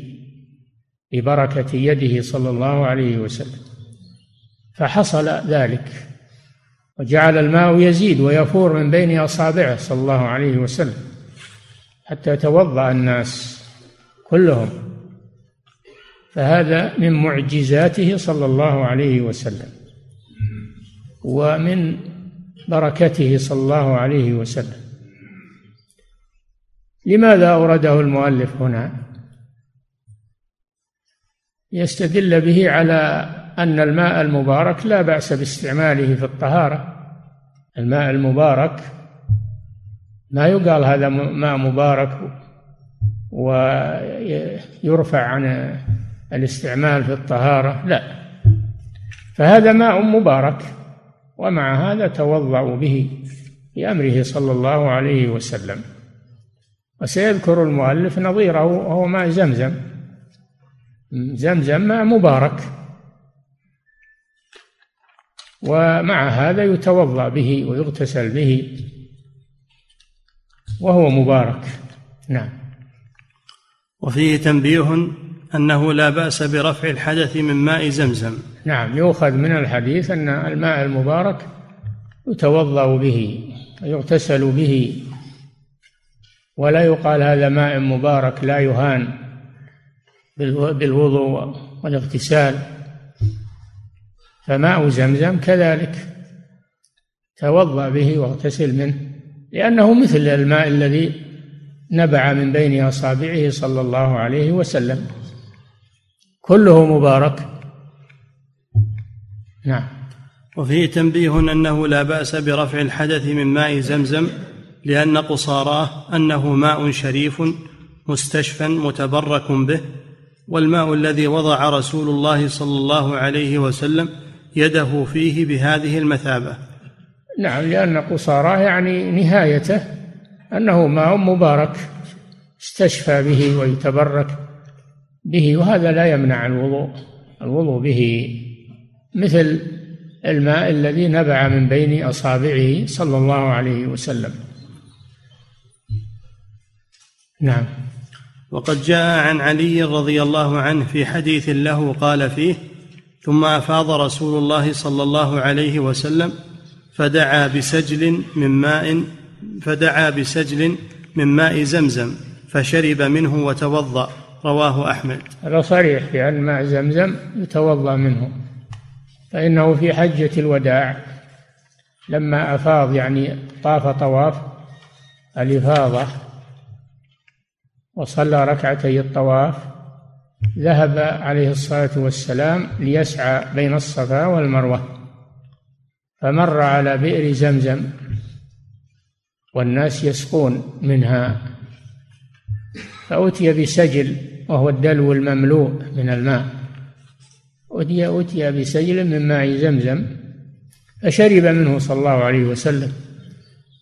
ببركة يده صلى الله عليه وسلم. فحصل ذلك وجعل الماء يزيد ويفور من بين أصابعه صلى الله عليه وسلم حتى توضأ الناس كلهم. فهذا من معجزاته صلى الله عليه وسلم ومن بركته صلى الله عليه وسلم. لماذا أورده المؤلف هنا؟ يستدل به على أن الماء المبارك لا بأس باستعماله في الطهارة. الماء المبارك ما يقال هذا ماء مبارك ويرفع عن الاستعمال في الطهارة لا. فهذا ماء مبارك ومع هذا توضأوا به بأمره صلى الله عليه وسلم. وسيذكر المؤلف نظيره وهو ماء زمزم. زمزم ماء مبارك. ومع هذا يتوضأ به ويغتسل به وهو مبارك. نعم. وفيه تنبيه أنه لا بأس برفع الحدث من ماء زمزم. نعم يؤخذ من الحديث أن الماء المبارك يتوضأ به ويغتسل به ولا يقال هذا ماء مبارك لا يهان بالوضوء والاغتسال. فماء زمزم كذلك. توضأ به واغتسل منه لأنه مثل الماء الذي نبع من بين أصابعه صلى الله عليه وسلم. كله مبارك. نعم. وفيه تنبيه أنه لا بأس برفع الحدث من ماء زمزم. لأن قصاراه أنه ماء شريف مستشفى متبرك به والماء الذي وضع رسول الله صلى الله عليه وسلم يده فيه بهذه المثابة. نعم لأن قصاراه يعني نهايته أنه ماء مبارك استشفى به ويتبرك به وهذا لا يمنع الوضوء الوضوء به مثل الماء الذي نبع من بين أصابعه صلى الله عليه وسلم. نعم. وقد جاء عن علي رضي الله عنه في حديث له قال فيه ثم أفاض رسول الله صلى الله عليه وسلم فدعا بسجل من ماء فدعا بسجل من ماء زمزم فشرب منه وتوضأ. رواه أحمد. هذا صريح بان ماء زمزم يتوضأ منه. فإنه في حجة الوداع. لما أفاض يعني طاف طواف الإفاضة وصلى ركعتي الطواف ذهب عليه الصلاة والسلام ليسعى بين الصفا والمروة فمر على بئر زمزم والناس يسقون منها فأتي بسجل وهو الدلو المملوء من الماء أتي أتي بسجل من ماء زمزم فشرب منه صلى الله عليه وسلم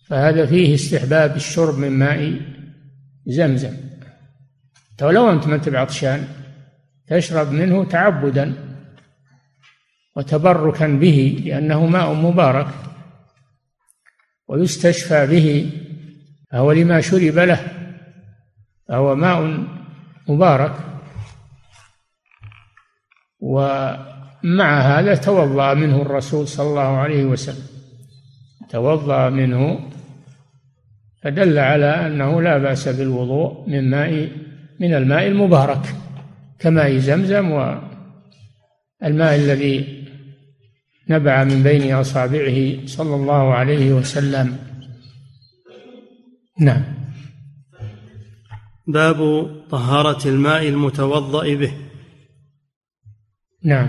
فهذا فيه استحباب الشرب من ماء زمزم. ولو أنت ما أنت بعطشان تشرب منه تعبدا وتبركا به لأنه ماء مبارك ويستشفى به فهو لما شرب له فهو ماء مبارك. ومع هذا توضأ منه الرسول صلى الله عليه وسلم. توضأ منه فدل على أنه لا بأس بالوضوء من ماء من الماء المبارك كماء زمزم والماء الذي نبع من بين أصابعه صلى الله عليه وسلم. نعم. باب طهارة الماء المتوضأ به. نعم.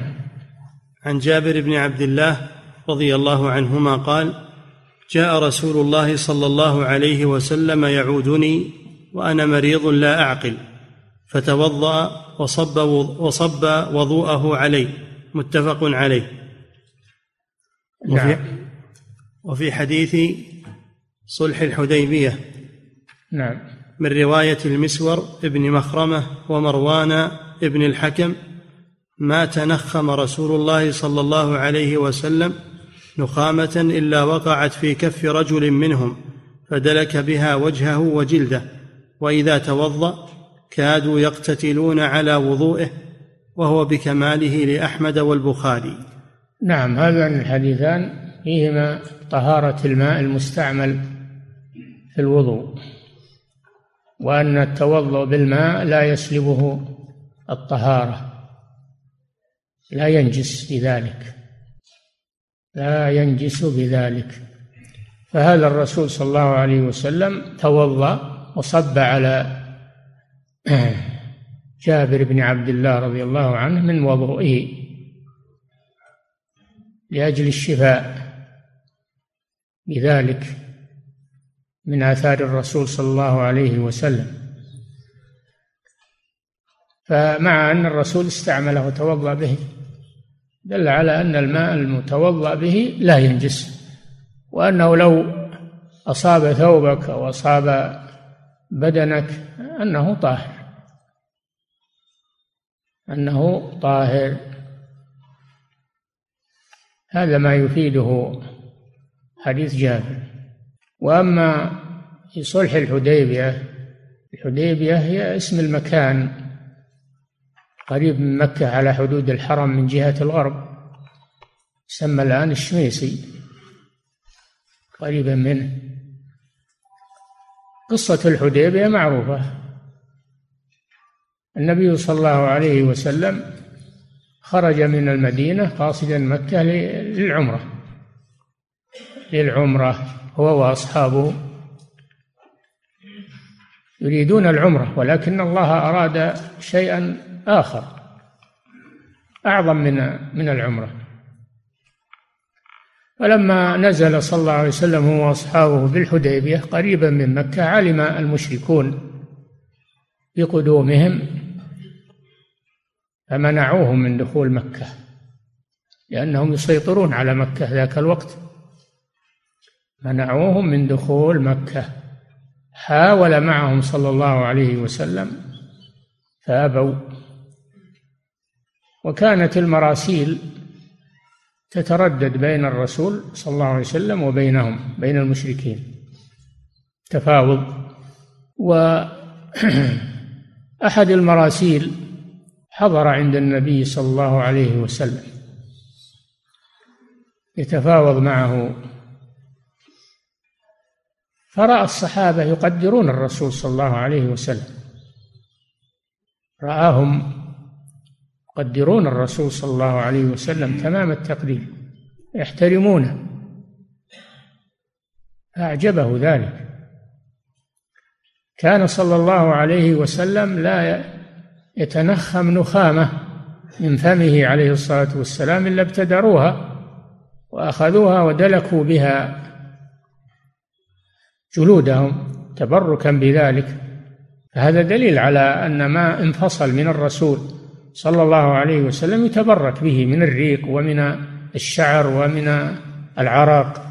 عن جابر بن عبد الله رضي الله عنهما قال جاء رسول الله صلى الله عليه وسلم يعودني وأنا مريض لا أعقل. فتوضأ وصب وصب وضوءه علي متفق عليه. وفي, نعم. وفي حديث صلح الحديبية. نعم. من رواية المسور ابن مخرمة ومروان ابن الحكم ما تنخم رسول الله صلى الله عليه وسلم نخامة إلا وقعت في كف رجل منهم فدلك بها وجهه وجلده. وإذا توضأ كادوا يقتتلون على وضوئه وهو بكماله لأحمد والبخاري. نعم هذان الحديثان فيهما طهارة الماء المستعمل في الوضوء وأن التوضؤ بالماء لا يسلبه الطهارة لا ينجس بذلك لا ينجس بذلك. فهذا الرسول صلى الله عليه وسلم توضأ وصب على جابر بن عبد الله رضي الله عنه من وضوئه لأجل الشفاء بذلك من آثار الرسول صلى الله عليه وسلم. فمع أن الرسول استعمله وتوضأ به دل على أن الماء المتوضأ به لا ينجس وأنه لو أصاب ثوبك أو أصاب بدنك أنه طاهر. أنه طاهر. هذا ما يفيده حديث جابر. وأما في صلح الحديبية الحديبية هي اسم المكان قريب من مكة على حدود الحرم من جهة الغرب. يسمى الآن الشميسي قريبا منه. قصة الحديبية معروفة. النبي صلى الله عليه وسلم خرج من المدينة قاصدا مكة للعمرة. للعمرة هو وأصحابه يريدون العمرة ولكن الله أراد شيئا آخر أعظم من من العمرة. فلما نزل صلى الله عليه وسلم هو وأصحابه بالحديبية قريبا من مكة علم المشركون بقدومهم فمنعوهم من دخول مكة لأنهم يسيطرون على مكة ذاك الوقت. منعوهم من دخول مكة. حاول معهم صلى الله عليه وسلم فأبوا. وكانت المراسيل تتردد بين الرسول صلى الله عليه وسلم وبينهم بين المشركين. تفاوض. وأحد المراسيل حضر عند النبي صلى الله عليه وسلم. يتفاوض معه. فرأى الصحابة يقدرون الرسول صلى الله عليه وسلم. رآهم يقدرون الرسول صلى الله عليه وسلم تمام التقدير يحترمونه. أعجبه ذلك. كان صلى الله عليه وسلم لا يتنخم نخامة من فمه عليه الصلاة والسلام إلا ابتدروها وأخذوها ودلكوا بها جلودهم تبركا بذلك. فهذا دليل على أن ما انفصل من الرسول صلى الله عليه وسلم يتبرك به من الريق ومن الشعر ومن العراق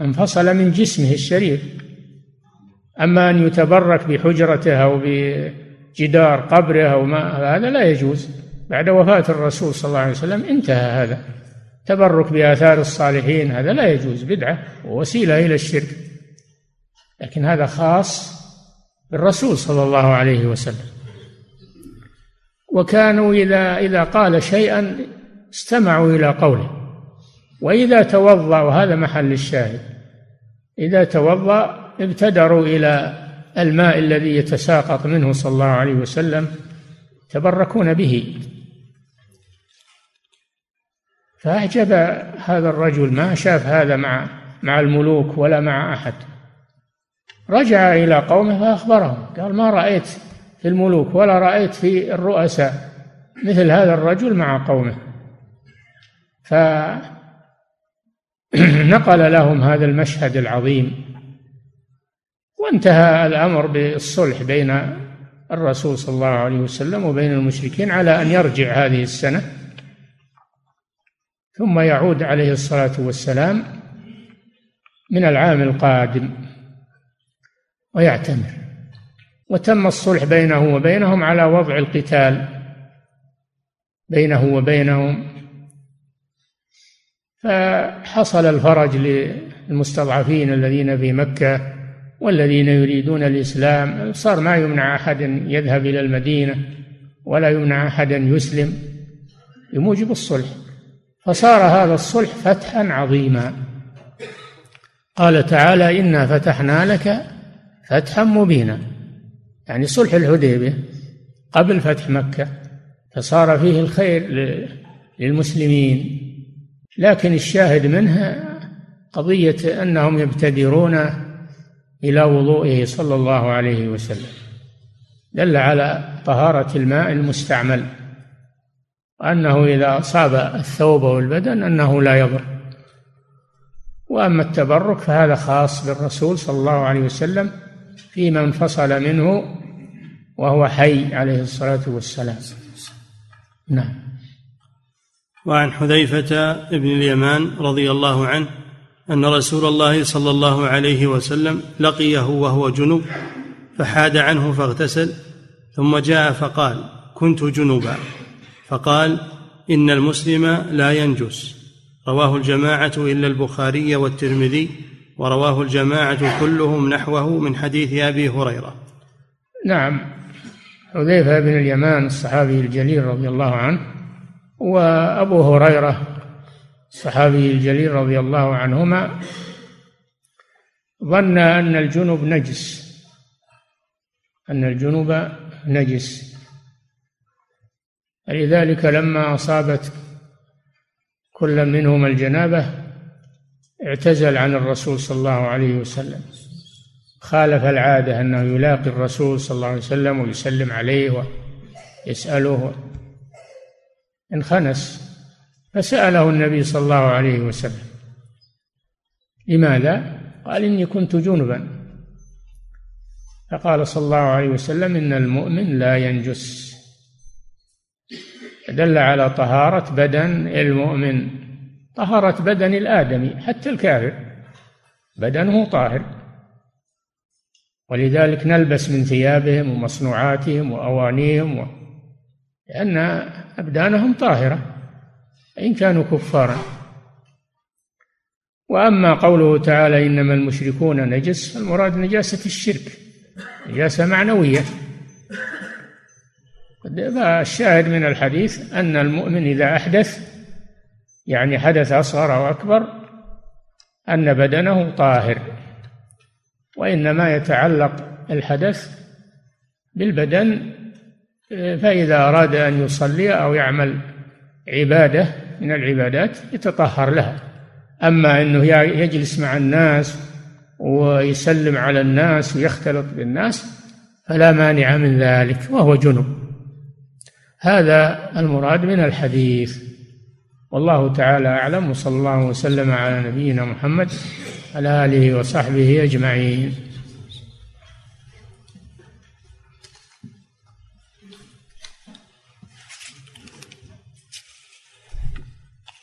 انفصل من جسمه الشريف. أما أن يتبرك بحجرته أو بجدار قبره أو ما هذا لا يجوز. بعد وفاة الرسول صلى الله عليه وسلم انتهى هذا. تبرك بآثار الصالحين هذا لا يجوز. بدعة ووسيلة إلى الشرك. لكن هذا خاص بالرسول صلى الله عليه وسلم. وكانوا إذا إذا قال شيئا استمعوا إلى قوله. وإذا توضأ وهذا محل الشاهد إذا توضأ ابتدروا إلى الماء الذي يتساقط منه صلى الله عليه وسلم يتبركون به. فأعجب هذا الرجل ما شاف هذا مع مع الملوك ولا مع أحد. رجع إلى قومه فأخبرهم قال ما رأيت في الملوك ولا رأيت في الرؤساء. مثل هذا الرجل مع قومه. فنقل لهم هذا المشهد العظيم. وانتهى الأمر بالصلح بين الرسول صلى الله عليه وسلم وبين المشركين على أن يرجع هذه السنة. ثم يعود عليه الصلاة والسلام من العام القادم ويعتمر. وتم الصلح بينه وبينهم على وضع القتال بينه وبينهم. فحصل الفرج للمستضعفين الذين في مكة والذين يريدون الإسلام. صار ما يمنع أحد يذهب إلى المدينة ولا يمنع أحد يسلم بموجب الصلح. فصار هذا الصلح فتحا عظيما. قال تعالى إنا فتحنا لك فتحا مبينا يعني صلح الحديبية قبل فتح مكة فصار فيه الخير للمسلمين. لكن الشاهد منها قضية أنهم يبتدرون إلى وضوئه صلى الله عليه وسلم دل على طهارة الماء المستعمل وأنه إذا أصاب الثوب والبدن أنه لا يضر. وأما التبرك فهذا خاص بالرسول صلى الله عليه وسلم فيما انفصل منه وهو حي عليه الصلاة والسلام. نعم. وعن حذيفة بن اليمان رضي الله عنه أن رسول الله صلى الله عليه وسلم لقيه وهو جنب فحاد عنه فاغتسل ثم جاء فقال كنت جنبا فقال إن المسلم لا ينجس رواه الجماعة إلا البخاري والترمذي ورواه الجماعة كلهم نحوه من حديث أبي هريرة. نعم. حذيفة بن اليمان الصحابي الجليل رضي الله عنه وأبو هريرة الصحابي الجليل رضي الله عنهما ظن أن الجنوب نجس أن الجنوب نجس. لذلك لما أصابت كل منهما الجنابة اعتزل عن الرسول صلى الله عليه وسلم. خالف العادة أنه يلاقي الرسول صلى الله عليه وسلم ويسلم عليه ويسأله. انخنس فسأله النبي صلى الله عليه وسلم لماذا؟ قال إني كنت جنبا. فقال صلى الله عليه وسلم إن المؤمن لا ينجس. دل على طهارة بدن المؤمن طهارة بدن الآدمي حتى الكافر بدنه طاهر. ولذلك نلبس من ثيابهم ومصنوعاتهم وأوانيهم و... لأن أبدانهم طاهرة إن كانوا كفارا. وأما قوله تعالى إنما المشركون نجس المراد نجاسة الشرك نجاسة معنوية. فالشاهد من الحديث أن المؤمن إذا أحدث يعني حدث أصغر أو أكبر أن بدنه طاهر. وإنما يتعلق الحدث بالبدن فإذا أراد أن يصلي أو يعمل عبادة من العبادات يتطهر لها. أما أنه يجلس مع الناس ويسلم على الناس ويختلط بالناس فلا مانع من ذلك وهو جنب. هذا المراد من الحديث. والله تعالى أعلم وصلى الله وسلم على نبينا محمد على آله وصحبه أجمعين.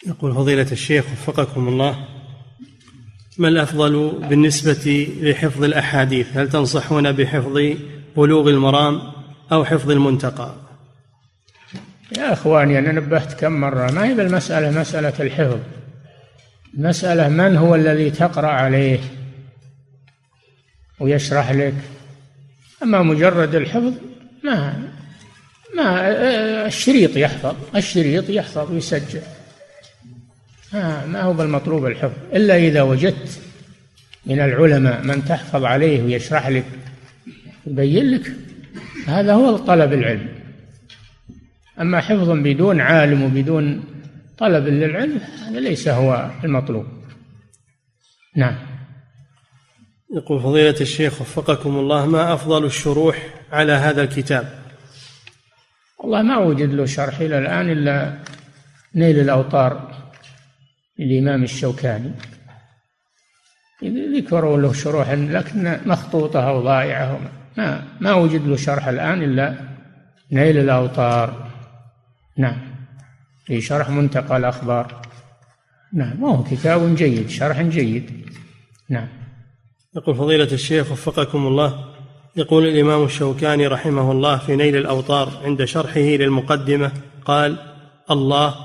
يقول فضيلة الشيخ وفقكم الله ما الأفضل بالنسبة لحفظ الأحاديث؟ هل تنصحون بحفظ بلوغ المرام أو حفظ المنتقى؟ يا إخواني أنا نبهت كم مرة ما هي بالمسألة؟ مسألة الحفظ. مسألة من هو الذي تقرأ عليه ويشرح لك؟ أما مجرد الحفظ ما ما الشريط يحفظ الشريط يحفظ ويسجل. ما, ما هو بالمطلوب الحفظ إلا إذا وجدت من العلماء من تحفظ عليه ويشرح لك يبين لك هذا هو طلب العلم. أما حفظ بدون عالم وبدون طلب للعلم هذا ليس هو المطلوب. نعم. يقول فضيلة الشيخ وفقكم الله ما أفضل الشروح على هذا الكتاب؟ والله ما وجد له شرح إلى الآن إلا نيل الأوطار للإمام الشوكاني. ذكروا له شروح لكن مخطوطة أو ضائعة ما ما وجد له شرح الآن إلا نيل الأوطار. نعم. في شرح منتقى الأخبار. نعم وهو كتاب جيد شرح جيد. نعم. يقول فضيلة الشيخ وفقكم الله يقول الإمام الشوكاني رحمه الله في نيل الأوطار عند شرحه للمقدمة قال الله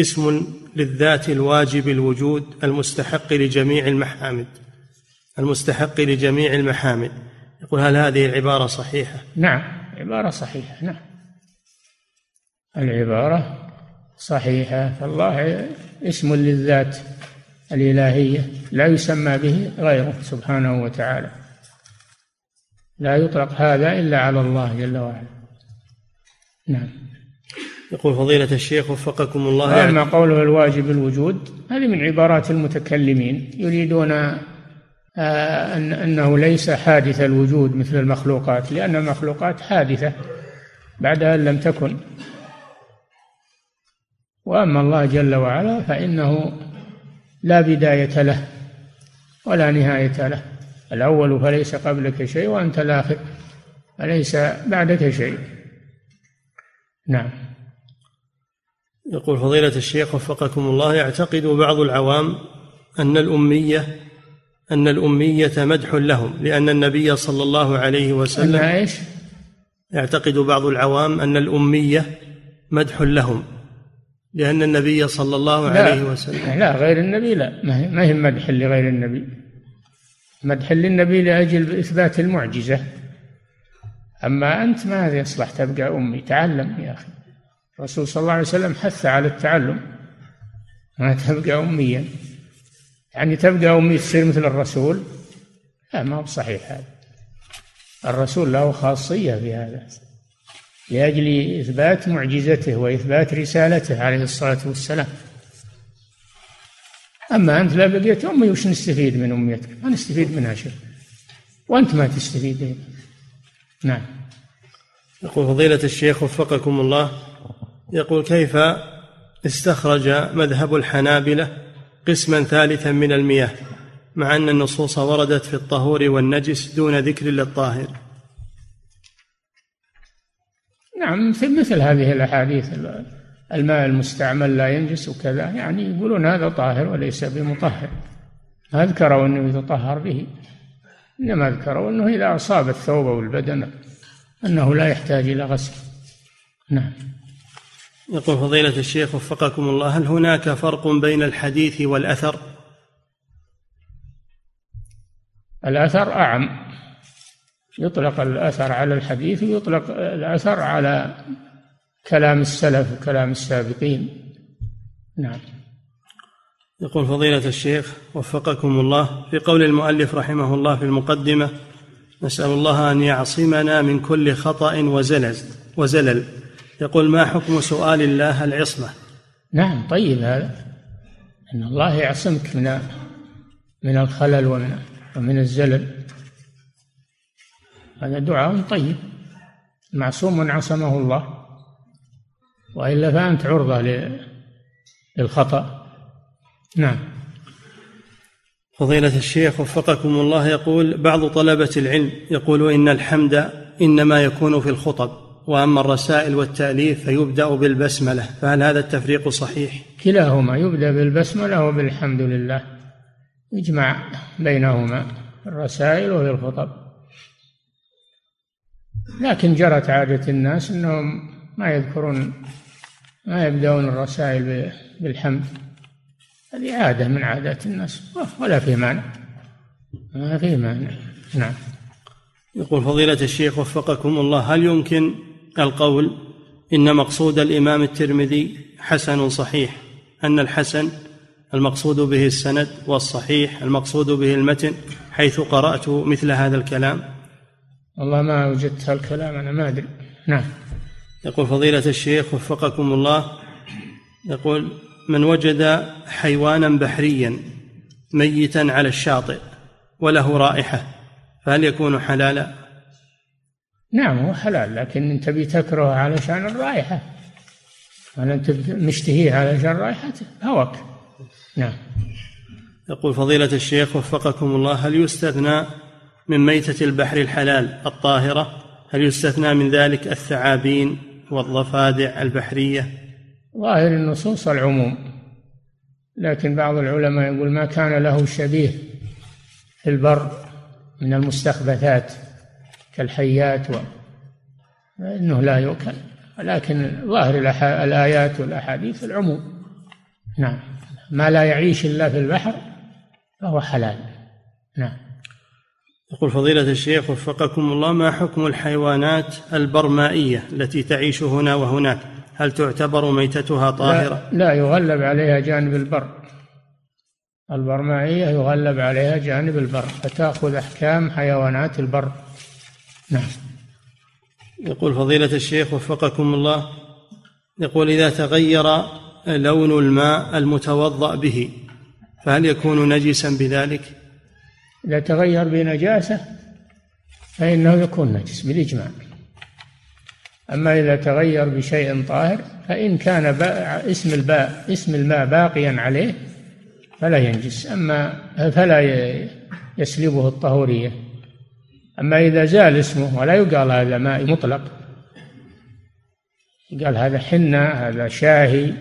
اسم للذات الواجب الوجود المستحق لجميع المحامد. المستحق لجميع المحامد. يقول هل هذه العبارة صحيحة؟ نعم عبارة صحيحة نعم. العبارة صحيحة. فالله اسم للذات الإلهية لا يسمى به غيره سبحانه وتعالى. لا يطلق هذا إلا على الله جل وعلا. نعم. يقول فضيلة الشيخ وفقكم الله. أما قوله الواجب الوجود هذه من عبارات المتكلمين يريدون آه، أن أنه ليس حادث الوجود مثل المخلوقات لأن المخلوقات حادثة بعد أن لم تكن. وأما الله جل وعلا فإنه لا بداية له ولا نهاية له. الأول فليس قبلك شيء وأنت الآخر فليس بعدك شيء. نعم. يقول فضيلة الشيخ وفقكم الله يعتقد بعض العوام أن الأمية أن الأمية مدح لهم لأن النبي صلى الله عليه وسلم أن إيش؟ يعتقد بعض العوام أن الأمية مدح لهم. لأن النبي صلى الله لا. عليه وسلم. لا غير النبي لا. ما هي مدح لغير النبي. مدح للنبي لأجل إثبات المعجزة. أما أنت ما يصلح تبقى أمي. تعلم يا أخي. الرسول صلى الله عليه وسلم حث على التعلم. ما تبقى أميا. يعني تبقى أمي تصير مثل الرسول؟ لا ما هو صحيح هذا. الرسول له خاصية في هذا. لأجل إثبات معجزته وإثبات رسالته عليه الصلاة والسلام. أما أنت لا بقيت أمي وش نستفيد من أميتك؟ ما نستفيد منها شيء. وأنت ما تستفيد. نعم. يقول فضيلة الشيخ وفقكم الله يقول كيف استخرج مذهب الحنابلة قسما ثالثا من المياه مع أن النصوص وردت في الطهور والنجس دون ذكر للطاهر نعم في مثل هذه الأحاديث الماء المستعمل لا ينجس وكذا. يعني يقولون هذا طاهر وليس بمطهر. ما ذكروا أنه يتطهر به. إنما ذكروا أنه إذا أصاب الثوب والبدن أنه لا يحتاج إلى غسل. نعم. يقول فضيلة الشيخ وفقكم الله هل هناك فرق بين الحديث والأثر؟ الأثر أعم. يطلق الأثر على الحديث ويطلق الأثر على كلام السلف وكلام السابقين. نعم. يقول فضيلة الشيخ وفقكم الله في قول المؤلف رحمه الله في المقدمة نسأل الله أن يعصمنا من كل خطأ وزلل وزلل. يقول ما حكم سؤال الله العصمة؟ نعم طيب هذا. أن الله يعصمك من من الخلل ومن ومن الزلل. هذا دعاء طيب. معصوم عصمه الله. وإلا فأنت عرضة للخطأ. نعم. فضيلة الشيخ وفقكم الله يقول بعض طلبة العلم يقول إن الحمد إنما يكون في الخطب وأما الرسائل والتأليف فيبدأ بالبسملة فهل هذا التفريق صحيح؟ كلاهما يبدأ بالبسملة وبالحمد لله. يجمع بينهما الرسائل وفي الخطب. لكن جرت عادة الناس أنهم ما يذكرون ما يبدأون الرسائل بالحمد. هذه عادة من عادات الناس ولا في مانع. ما في مانع. نعم. يقول فضيلة الشيخ وفقكم الله هل يمكن القول إن مقصود الإمام الترمذي حسن صحيح؟ أن الحسن المقصود به السند والصحيح المقصود به المتن حيث قرأت مثل هذا الكلام؟ والله ما وجدت هالكلام أنا ما أدري. نعم. يقول فضيلة الشيخ وفقكم الله يقول من وجد حيوانا بحريا ميتا على الشاطئ وله رائحة فهل يكون حلالا؟ نعم هو حلال لكن انت بتكره علشان الرائحة. هل أنت مشتهيه علشان رائحته؟ هواك. نعم. يقول فضيلة الشيخ وفقكم الله هل يستثنى من ميتة البحر الحلال الطاهرة هل يستثنى من ذلك الثعابين والضفادع البحرية؟ ظاهر النصوص العموم لكن بعض العلماء يقول ما كان له شبيه في البر من المستخبثات كالحيات و... إنه لا يؤكل. ولكن ظاهر الآيات والأحاديث العموم. نعم. ما لا يعيش إلا في البحر فهو حلال. نعم. يقول فضيلة الشيخ وفقكم الله ما حكم الحيوانات البرمائية التي تعيش هنا وهناك هل تعتبر ميتتها طاهرة؟ لا, لا يغلب عليها جانب البر البرمائية يغلب عليها جانب البر فتأخذ أحكام حيوانات البر نعم يقول فضيلة الشيخ وفقكم الله يقول إذا تغير لون الماء المتوضأ به فهل يكون نجسا بذلك؟ إذا تغير بنجاسة فإنه يكون نجس بالإجماع. أما إذا تغير بشيء طاهر فإن كان اسم الباء اسم الماء باقيا عليه فلا ينجس. أما فلا يسلبه الطهورية. أما إذا زال اسمه ولا يقال هذا ماء مطلق قال هذا حنة هذا شاهي.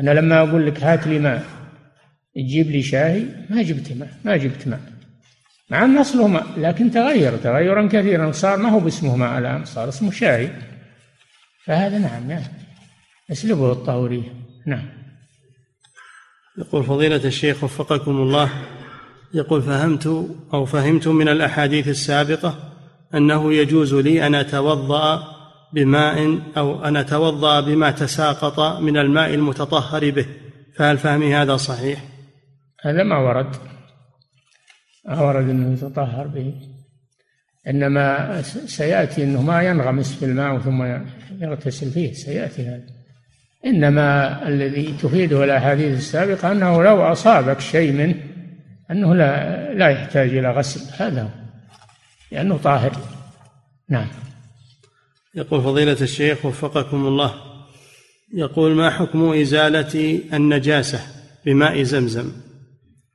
أنا لما أقول لك هات لي ماء تجيب لي شاهي ما جبت ماء ما جبت ماء. مع أن أصله ماء لكن تغير تغيرا كثيرا صار ما هو باسمه ماء الآن صار اسمه شاهي. فهذا نعم نعم يسلبه الطهورية نعم. يقول فضيلة الشيخ وفقكم الله يقول فهمت أو فهمت من الأحاديث السابقة أنه يجوز لي أن أتوضأ بماء أو أن أتوضأ بما تساقط من الماء المتطهر به. فهل فهمي هذا صحيح؟ هذا ما ورد. ما ورد أنه يتطهر به. إنما سيأتي أنه ما ينغمس في الماء ثم يغتسل فيه. سيأتي هذا. إنما الذي تفيده الأحاديث السابقة أنه لو أصابك شيء منه أنه لا لا يحتاج إلى غسل. هذا هو. لأنه طاهر. نعم. يقول فضيلة الشيخ وفقكم الله. يقول ما حكم إزالة النجاسة بماء زمزم؟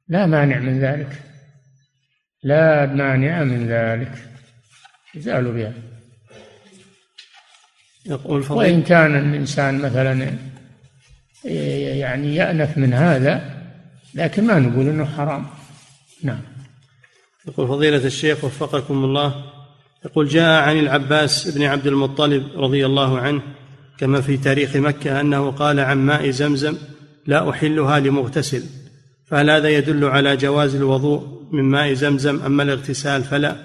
لا مانع من ذلك. لا مانع من ذلك. يزال بها. يقول فضيلة وإن كان الإنسان مثلا يعني يأنف من هذا لكن ما نقول أنه حرام. نعم. يقول فضيلة الشيخ وفقكم الله يقول جاء عن العباس بن عبد المطلب رضي الله عنه كما في تاريخ مكة أنه قال عن ماء زمزم لا أحلها لمغتسل فهل هذا يدل على جواز الوضوء؟ من ماء زمزم أما الاغتسال فلا.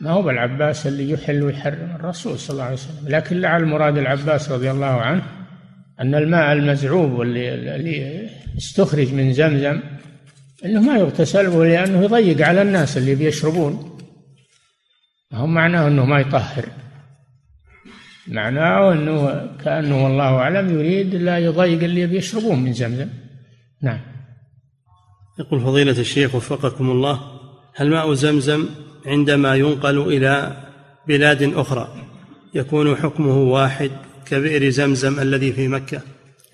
ما هو العباس اللي يحل ويحرم؟ الرسول صلى الله عليه وسلم. لكن لعل المراد العباس رضي الله عنه أن الماء المزعوب واللي اللي استخرج من زمزم إنه ما يغتسل به لأنه يضيق على الناس اللي بيشربون. هم معناه إنه ما يطهر. معناه إنه كأنه والله أعلم يريد لا يضيق اللي بيشربون من زمزم. نعم. يقول فضيلة الشيخ وفقكم الله هل ماء زمزم عندما ينقل إلى بلاد أخرى يكون حكمه واحد كبئر زمزم الذي في مكة؟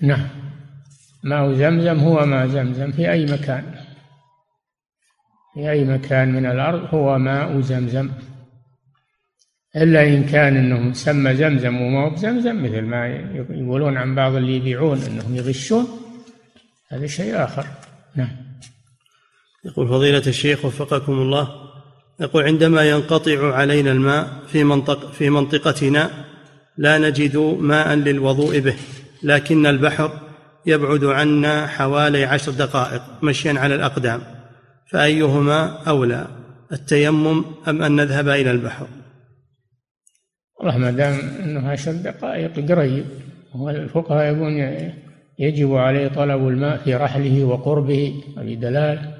نعم. ماء زمزم هو ماء زمزم في أي مكان. في أي مكان من الأرض هو ماء زمزم. إلا إن كان أنه مسمى زمزم وما هو بزمزم مثل ما يقولون عن بعض اللي يبيعون أنهم يغشون هذا شيء آخر. نعم. يقول فضيلة الشيخ وفقكم الله يقول عندما ينقطع علينا الماء في منطق في منطقتنا لا نجد ماء للوضوء به لكن البحر يبعد عنا حوالي عشر دقائق مشيا على الأقدام فأيهما أولى التيمم أم أن نذهب إلى البحر؟ والله ما دام أنه عشر دقائق قريب والفقهاء يقولون يجب عليه طلب الماء في رحله وقربه هذه دلالة.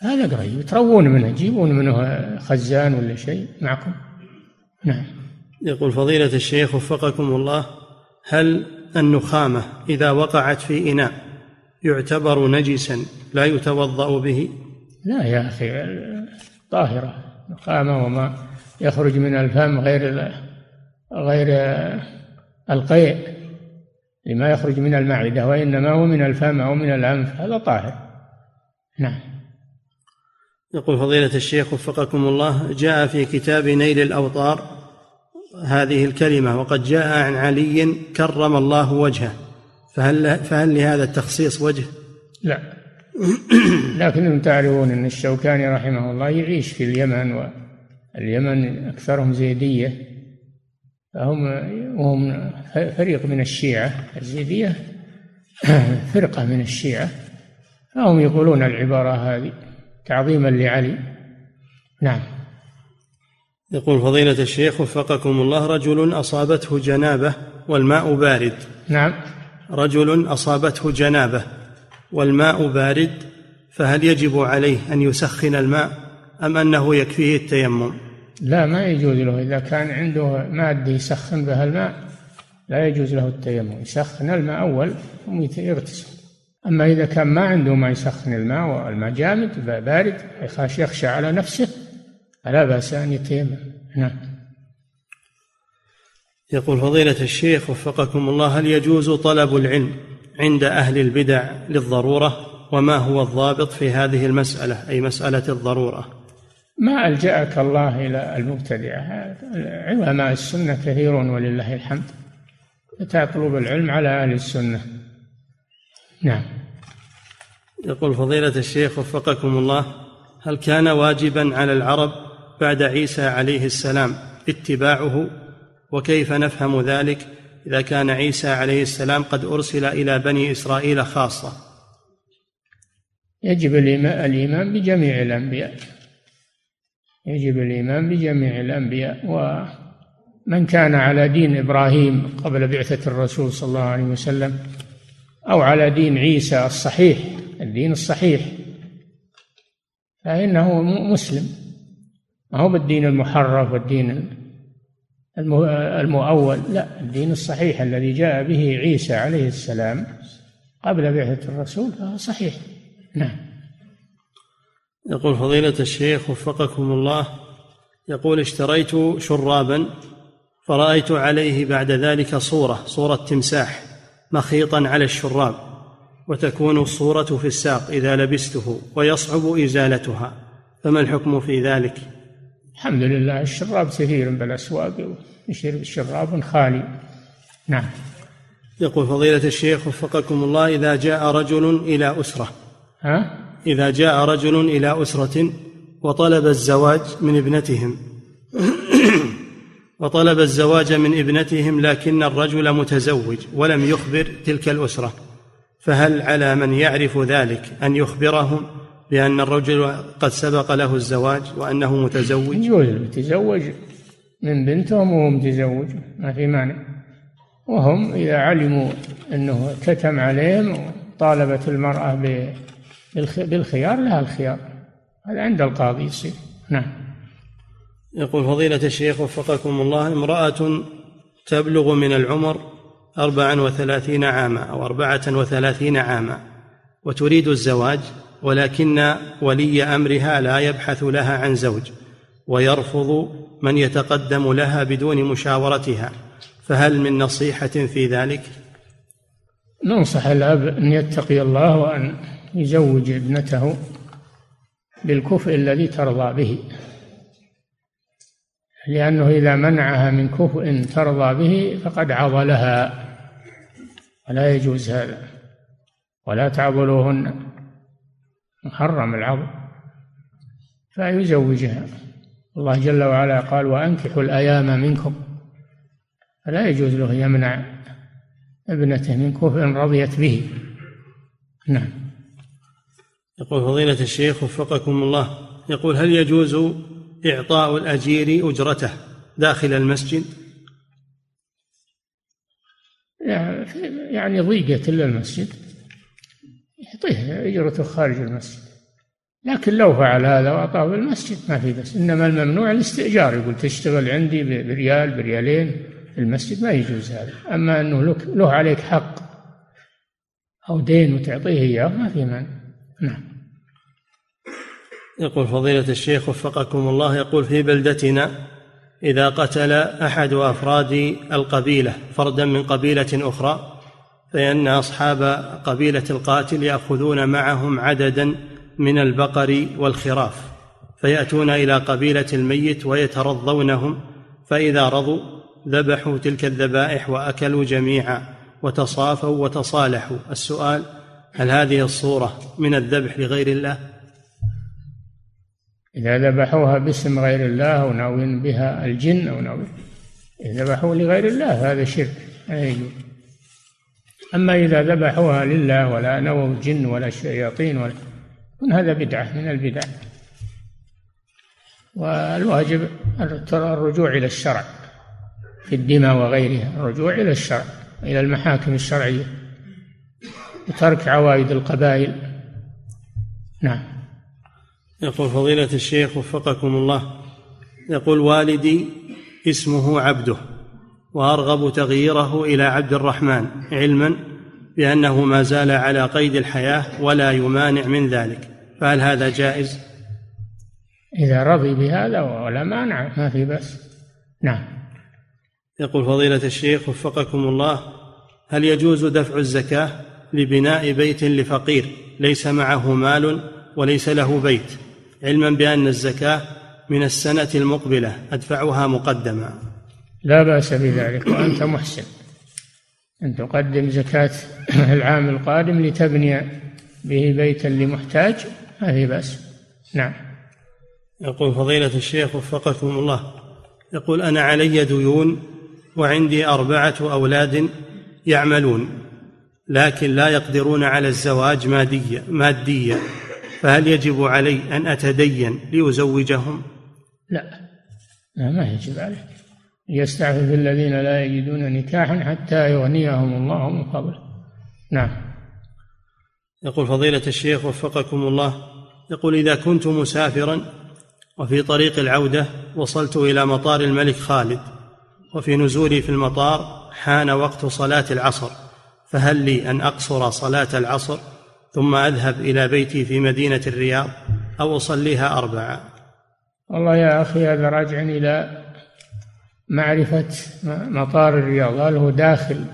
هذا قريب. تروون منه تجيبون منه خزان ولا شيء معكم. نعم. يقول فضيلة الشيخ وفقكم الله هل النخامة إذا وقعت في إناء يعتبر نجسا لا يتوضأ به؟ لا يا أخي طاهرة. نخامة وما يخرج من الفم غير غير القيء لما يخرج من المعدة وإنما هو من الفم أو من الأنف. هذا طاهر. نعم. يقول فضيلة الشيخ وفقكم الله جاء في كتاب نيل الأوطار هذه الكلمة وقد جاء عن علي كرم الله وجهه. فهل فهل لهذا التخصيص وجه؟ لا. لكنهم تعرفون أن الشوكاني رحمه الله يعيش في اليمن واليمن أكثرهم زيدية. فهم وهم فريق من الشيعة. الزيدية فرقة من الشيعة. فهم يقولون العبارة هذه. تعظيما لعلي. نعم. يقول فضيلة الشيخ وفقكم الله رجل أصابته جنابة والماء بارد. نعم. رجل أصابته جنابة والماء بارد فهل يجب عليه أن يسخن الماء أم أنه يكفيه التيمم؟ لا ما يجوز له. إذا كان عنده مادة يسخن بها الماء لا يجوز له التيمم. يسخن الماء أول ثم يغتسل أما إذا كان ما عنده ما يسخن الماء والماء جامد بارد يخشى على نفسه فلا بأس أن يتيمم. نعم. يقول فضيلة الشيخ وفقكم الله هل يجوز طلب العلم عند أهل البدع للضرورة؟ وما هو الضابط في هذه المسألة أي مسألة الضرورة؟ ما ألجأك الله إلى المبتدعة علماء السنة كثيرون ولله الحمد. فتطلب العلم على أهل السنة. نعم. يقول فضيلة الشيخ وفقكم الله هل كان واجبا على العرب بعد عيسى عليه السلام اتباعه؟ وكيف نفهم ذلك إذا كان عيسى عليه السلام قد أرسل إلى بني إسرائيل خاصة؟ يجب الإيمان بجميع الأنبياء. يجب الإيمان بجميع الأنبياء. ومن كان على دين إبراهيم قبل بعثة الرسول صلى الله عليه وسلم أو على دين عيسى الصحيح الدين الصحيح. فإنه مسلم. ما هو بالدين المحرف والدين المؤول. لا الدين الصحيح الذي جاء به عيسى عليه السلام قبل بعثة الرسول فهو صحيح. نعم. يقول فضيلة الشيخ وفقكم الله يقول اشتريت شرابا فرأيت عليه بعد ذلك صورة صورة تمساح مخيطا على الشراب. وتكون الصورة في الساق إذا لبسته ويصعب إزالتها فما الحكم في ذلك؟ الحمد لله الشراب كثير بالأسواق يشرب شراب خالي نعم يقول فضيلة الشيخ وفقكم الله إذا جاء رجل إلى أسرة ها؟ إذا جاء رجل إلى أسرة وطلب الزواج من ابنتهم وطلب الزواج من ابنتهم لكن الرجل متزوج ولم يخبر تلك الأسرة فهل على من يعرف ذلك أن يخبرهم بأن الرجل قد سبق له الزواج وأنه متزوج؟ يجوز يتزوج من بنتهم وهو متزوج ما في مانع. وهم إذا علموا أنه كتم عليهم طالبت المرأة بالخيار لها الخيار. هذا عند القاضي يصير. نعم. يقول فضيلة الشيخ وفقكم الله امرأة تبلغ من العمر أربعا وثلاثين عاما أو أربعة وثلاثين عاما. وتريد الزواج ولكن ولي أمرها لا يبحث لها عن زوج ويرفض من يتقدم لها بدون مشاورتها. فهل من نصيحة في ذلك؟ ننصح الأب أن يتقي الله وأن يزوج ابنته بالكفء الذي ترضى به. لأنه إذا منعها من كفء ترضى به فقد عضلها. ولا يجوز هذا. ولا تعضلوهن محرم العضل فيزوجها. الله جل وعلا قال وأنكحوا الأيام منكم. فلا يجوز له يمنع ابنته من كفء رضيت به. نعم. يقول فضيلة الشيخ وفقكم الله. يقول هل يجوز إعطاء الأجير أجرته داخل المسجد؟ يعني ضيقة إلا المسجد. يعطيه أجرته خارج المسجد. لكن لو فعل هذا وأعطاه بالمسجد ما في بس إنما الممنوع الاستئجار. يقول تشتغل عندي بريال بريالين في المسجد ما يجوز هذا. أما أنه له عليك حق أو دين وتعطيه إياه ما في مانع. نعم. يقول فضيلة الشيخ وفقكم الله يقول في بلدتنا إذا قتل أحد أفراد القبيلة فردا من قبيلة أخرى فإن أصحاب قبيلة القاتل يأخذون معهم عددا من البقر والخراف فيأتون إلى قبيلة الميت ويترضونهم فإذا رضوا ذبحوا تلك الذبائح وأكلوا جميعا وتصافوا وتصالحوا السؤال هل هذه الصورة من الذبح لغير الله؟ إذا ذبحوها باسم غير الله أو ناوين بها الجن أو ناوين إذا ذبحوا لغير الله هذا شرك لا أما إذا ذبحوها لله ولا نووا الجن ولا الشياطين ولا هذا بدعة من البدع. والواجب الرجوع إلى الشرع في الدماء وغيرها الرجوع إلى الشرع إلى المحاكم الشرعية وترك عوائد القبائل. نعم. يقول فضيلة الشيخ وفقكم الله يقول والدي اسمه عبده وأرغب تغييره إلى عبد الرحمن علما بأنه ما زال على قيد الحياة ولا يمانع من ذلك. فهل هذا جائز؟ إذا رضي بهذا ولا مانع ما في بس نعم. يقول فضيلة الشيخ وفقكم الله هل يجوز دفع الزكاة لبناء بيت لفقير ليس معه مال وليس له بيت؟ علما بأن الزكاة من السنة المقبلة أدفعها مقدما. لا بأس بذلك وأنت محسن. أن تقدم زكاة العام القادم لتبني به بيتا لمحتاج ما في بأس. نعم. يقول فضيلة الشيخ وفقكم الله يقول أنا علي ديون وعندي أربعة أولاد يعملون لكن لا يقدرون على الزواج ماديا ماديا فهل يجب علي أن أتدين لأزوجهم؟ لا. لا ما يجب عليك. يستعفف الذين لا يجدون نكاحا حتى يغنيهم الله من فضله. نعم. يقول فضيلة الشيخ وفقكم الله يقول إذا كنت مسافرا وفي طريق العودة وصلت إلى مطار الملك خالد وفي نزولي في المطار حان وقت صلاة العصر فهل لي أن أقصر صلاة العصر؟ ثم أذهب إلى بيتي في مدينة الرياض أو أصليها أربعة. والله يا أخي هذا راجع إلى معرفة مطار الرياض. هل هو داخل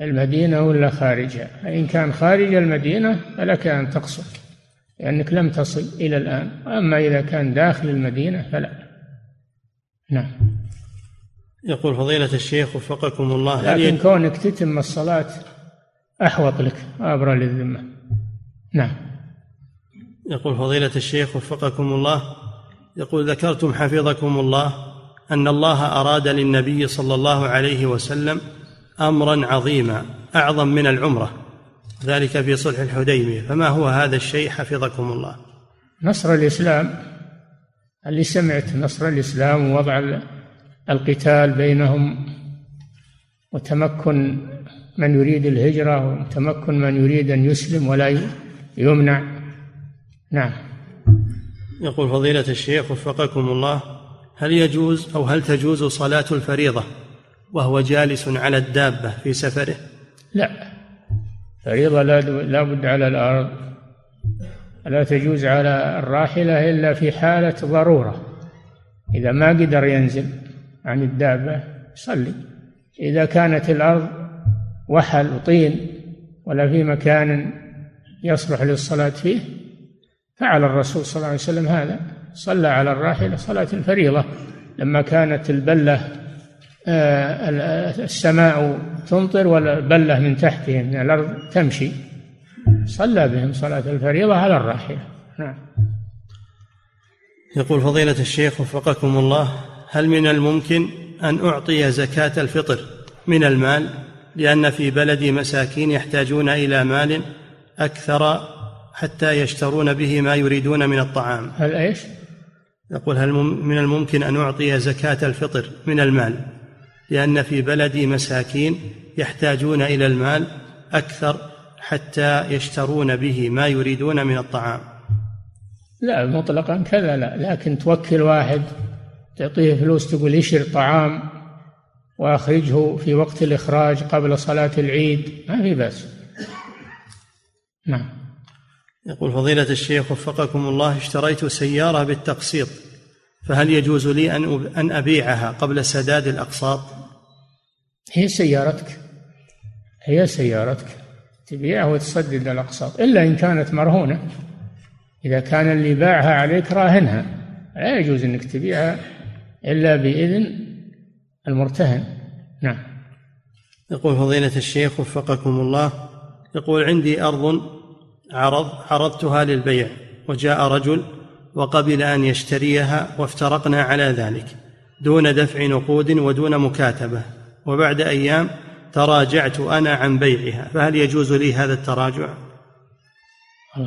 المدينة ولا خارجها؟ فإن كان خارج المدينة فلك أن تقصر لأنك لم تصل إلى الآن. أما إذا كان داخل المدينة فلا. نعم. يقول فضيلة الشيخ وفقكم الله لكن كونك تتم الصلاة أحوط لك وأبرى للذمة. نعم. يقول فضيلة الشيخ وفقكم الله يقول ذكرتم حفظكم الله أن الله أراد للنبي صلى الله عليه وسلم أمرا عظيما أعظم من العمرة ذلك في صلح الحديبية فما هو هذا الشيء حفظكم الله؟ نصر الإسلام. اللي سمعت نصر الإسلام ووضع القتال بينهم وتمكن من يريد الهجرة وتمكن من يريد أن يسلم ولا يمنع. نعم. يقول فضيلة الشيخ وفقكم الله هل يجوز أو هل تجوز صلاة الفريضة وهو جالس على الدابة في سفره؟ لا. فريضة لا بد على الأرض. لا تجوز على الراحلة إلا في حالة ضرورة. إذا ما قدر ينزل عن الدابة صلي. إذا كانت الأرض وحل وطين ولا في مكان يصلح للصلاة فيه فعل الرسول صلى الله عليه وسلم هذا. صلى على الراحلة صلاة الفريضة لما كانت البلة آه، السماء تمطر والبلة من تحتهم من الأرض تمشي. صلى بهم صلاة الفريضة على الراحلة. نعم. يقول فضيلة الشيخ وفقكم الله هل من الممكن أن أعطي زكاة الفطر من المال؟ لأن في بلدي مساكين يحتاجون إلى مال أكثر حتى يشترون به ما يريدون من الطعام. هل إيش؟ يقول هل من الممكن أن أعطي زكاة الفطر من المال؟ لأن في بلدي مساكين يحتاجون إلى المال أكثر حتى يشترون به ما يريدون من الطعام. لا مطلقا كذا لا. لكن توكل واحد تعطيه فلوس تقول اشر طعام وأخرجه في وقت الإخراج قبل صلاة العيد. ما في بأس. نعم. يقول فضيلة الشيخ وفقكم الله اشتريت سيارة بالتقسيط فهل يجوز لي أن أن أبيعها قبل سداد الأقساط؟ هي سيارتك. هي سيارتك. تبيعها وتسدد الأقساط. إلا إن كانت مرهونة. إذا كان اللي باعها عليك راهنها. لا يجوز أنك تبيعها إلا بإذن المرتهن. نعم. يقول فضيلة الشيخ وفقكم الله يقول عندي أرض عرض عرضتها للبيع وجاء رجل وقبل أن يشتريها وافترقنا على ذلك دون دفع نقود ودون مكاتبة وبعد أيام تراجعت أنا عن بيعها فهل يجوز لي هذا التراجع؟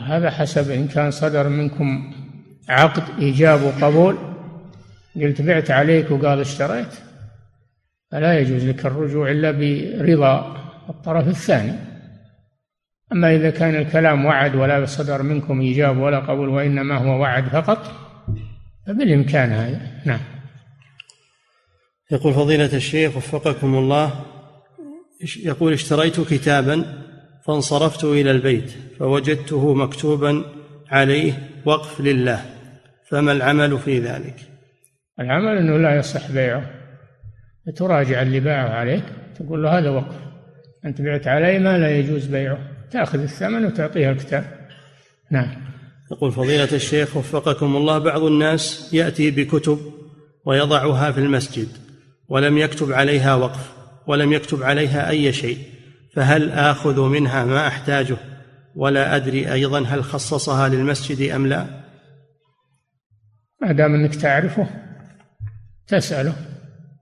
هذا حسب إن كان صدر منكم عقد إيجاب وقبول قلت بعت عليك وقال اشتريت. فلا يجوز لك الرجوع إلا برضا الطرف الثاني. أما إذا كان الكلام وعد ولا صدر منكم إيجاب ولا قبول وإنما هو وعد فقط فبالإمكان هذا. نعم. يقول فضيلة الشيخ وفقكم الله يقول اشتريت كتابا فانصرفت إلى البيت فوجدته مكتوبا عليه وقف لله فما العمل في ذلك؟ العمل أنه لا يصح بيعه. تراجع اللي باعه عليك تقول له هذا وقف. أنت بعت علي ما لا يجوز بيعه. تأخذ الثمن وتعطيها الكتاب. نعم. يقول فضيلة الشيخ وفقكم الله بعض الناس يأتي بكتب ويضعها في المسجد ولم يكتب عليها وقف ولم يكتب عليها أي شيء فهل آخذ منها ما أحتاجه؟ ولا أدري أيضا هل خصصها للمسجد أم لا؟ ما دام أنك تعرفه تسأله.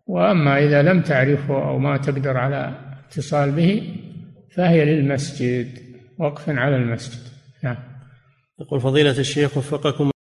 وأما إذا لم تعرفه أو ما تقدر على اتصال به فهي للمسجد وقف على المسجد. نعم. يقول فضيلة الشيخ وفقكم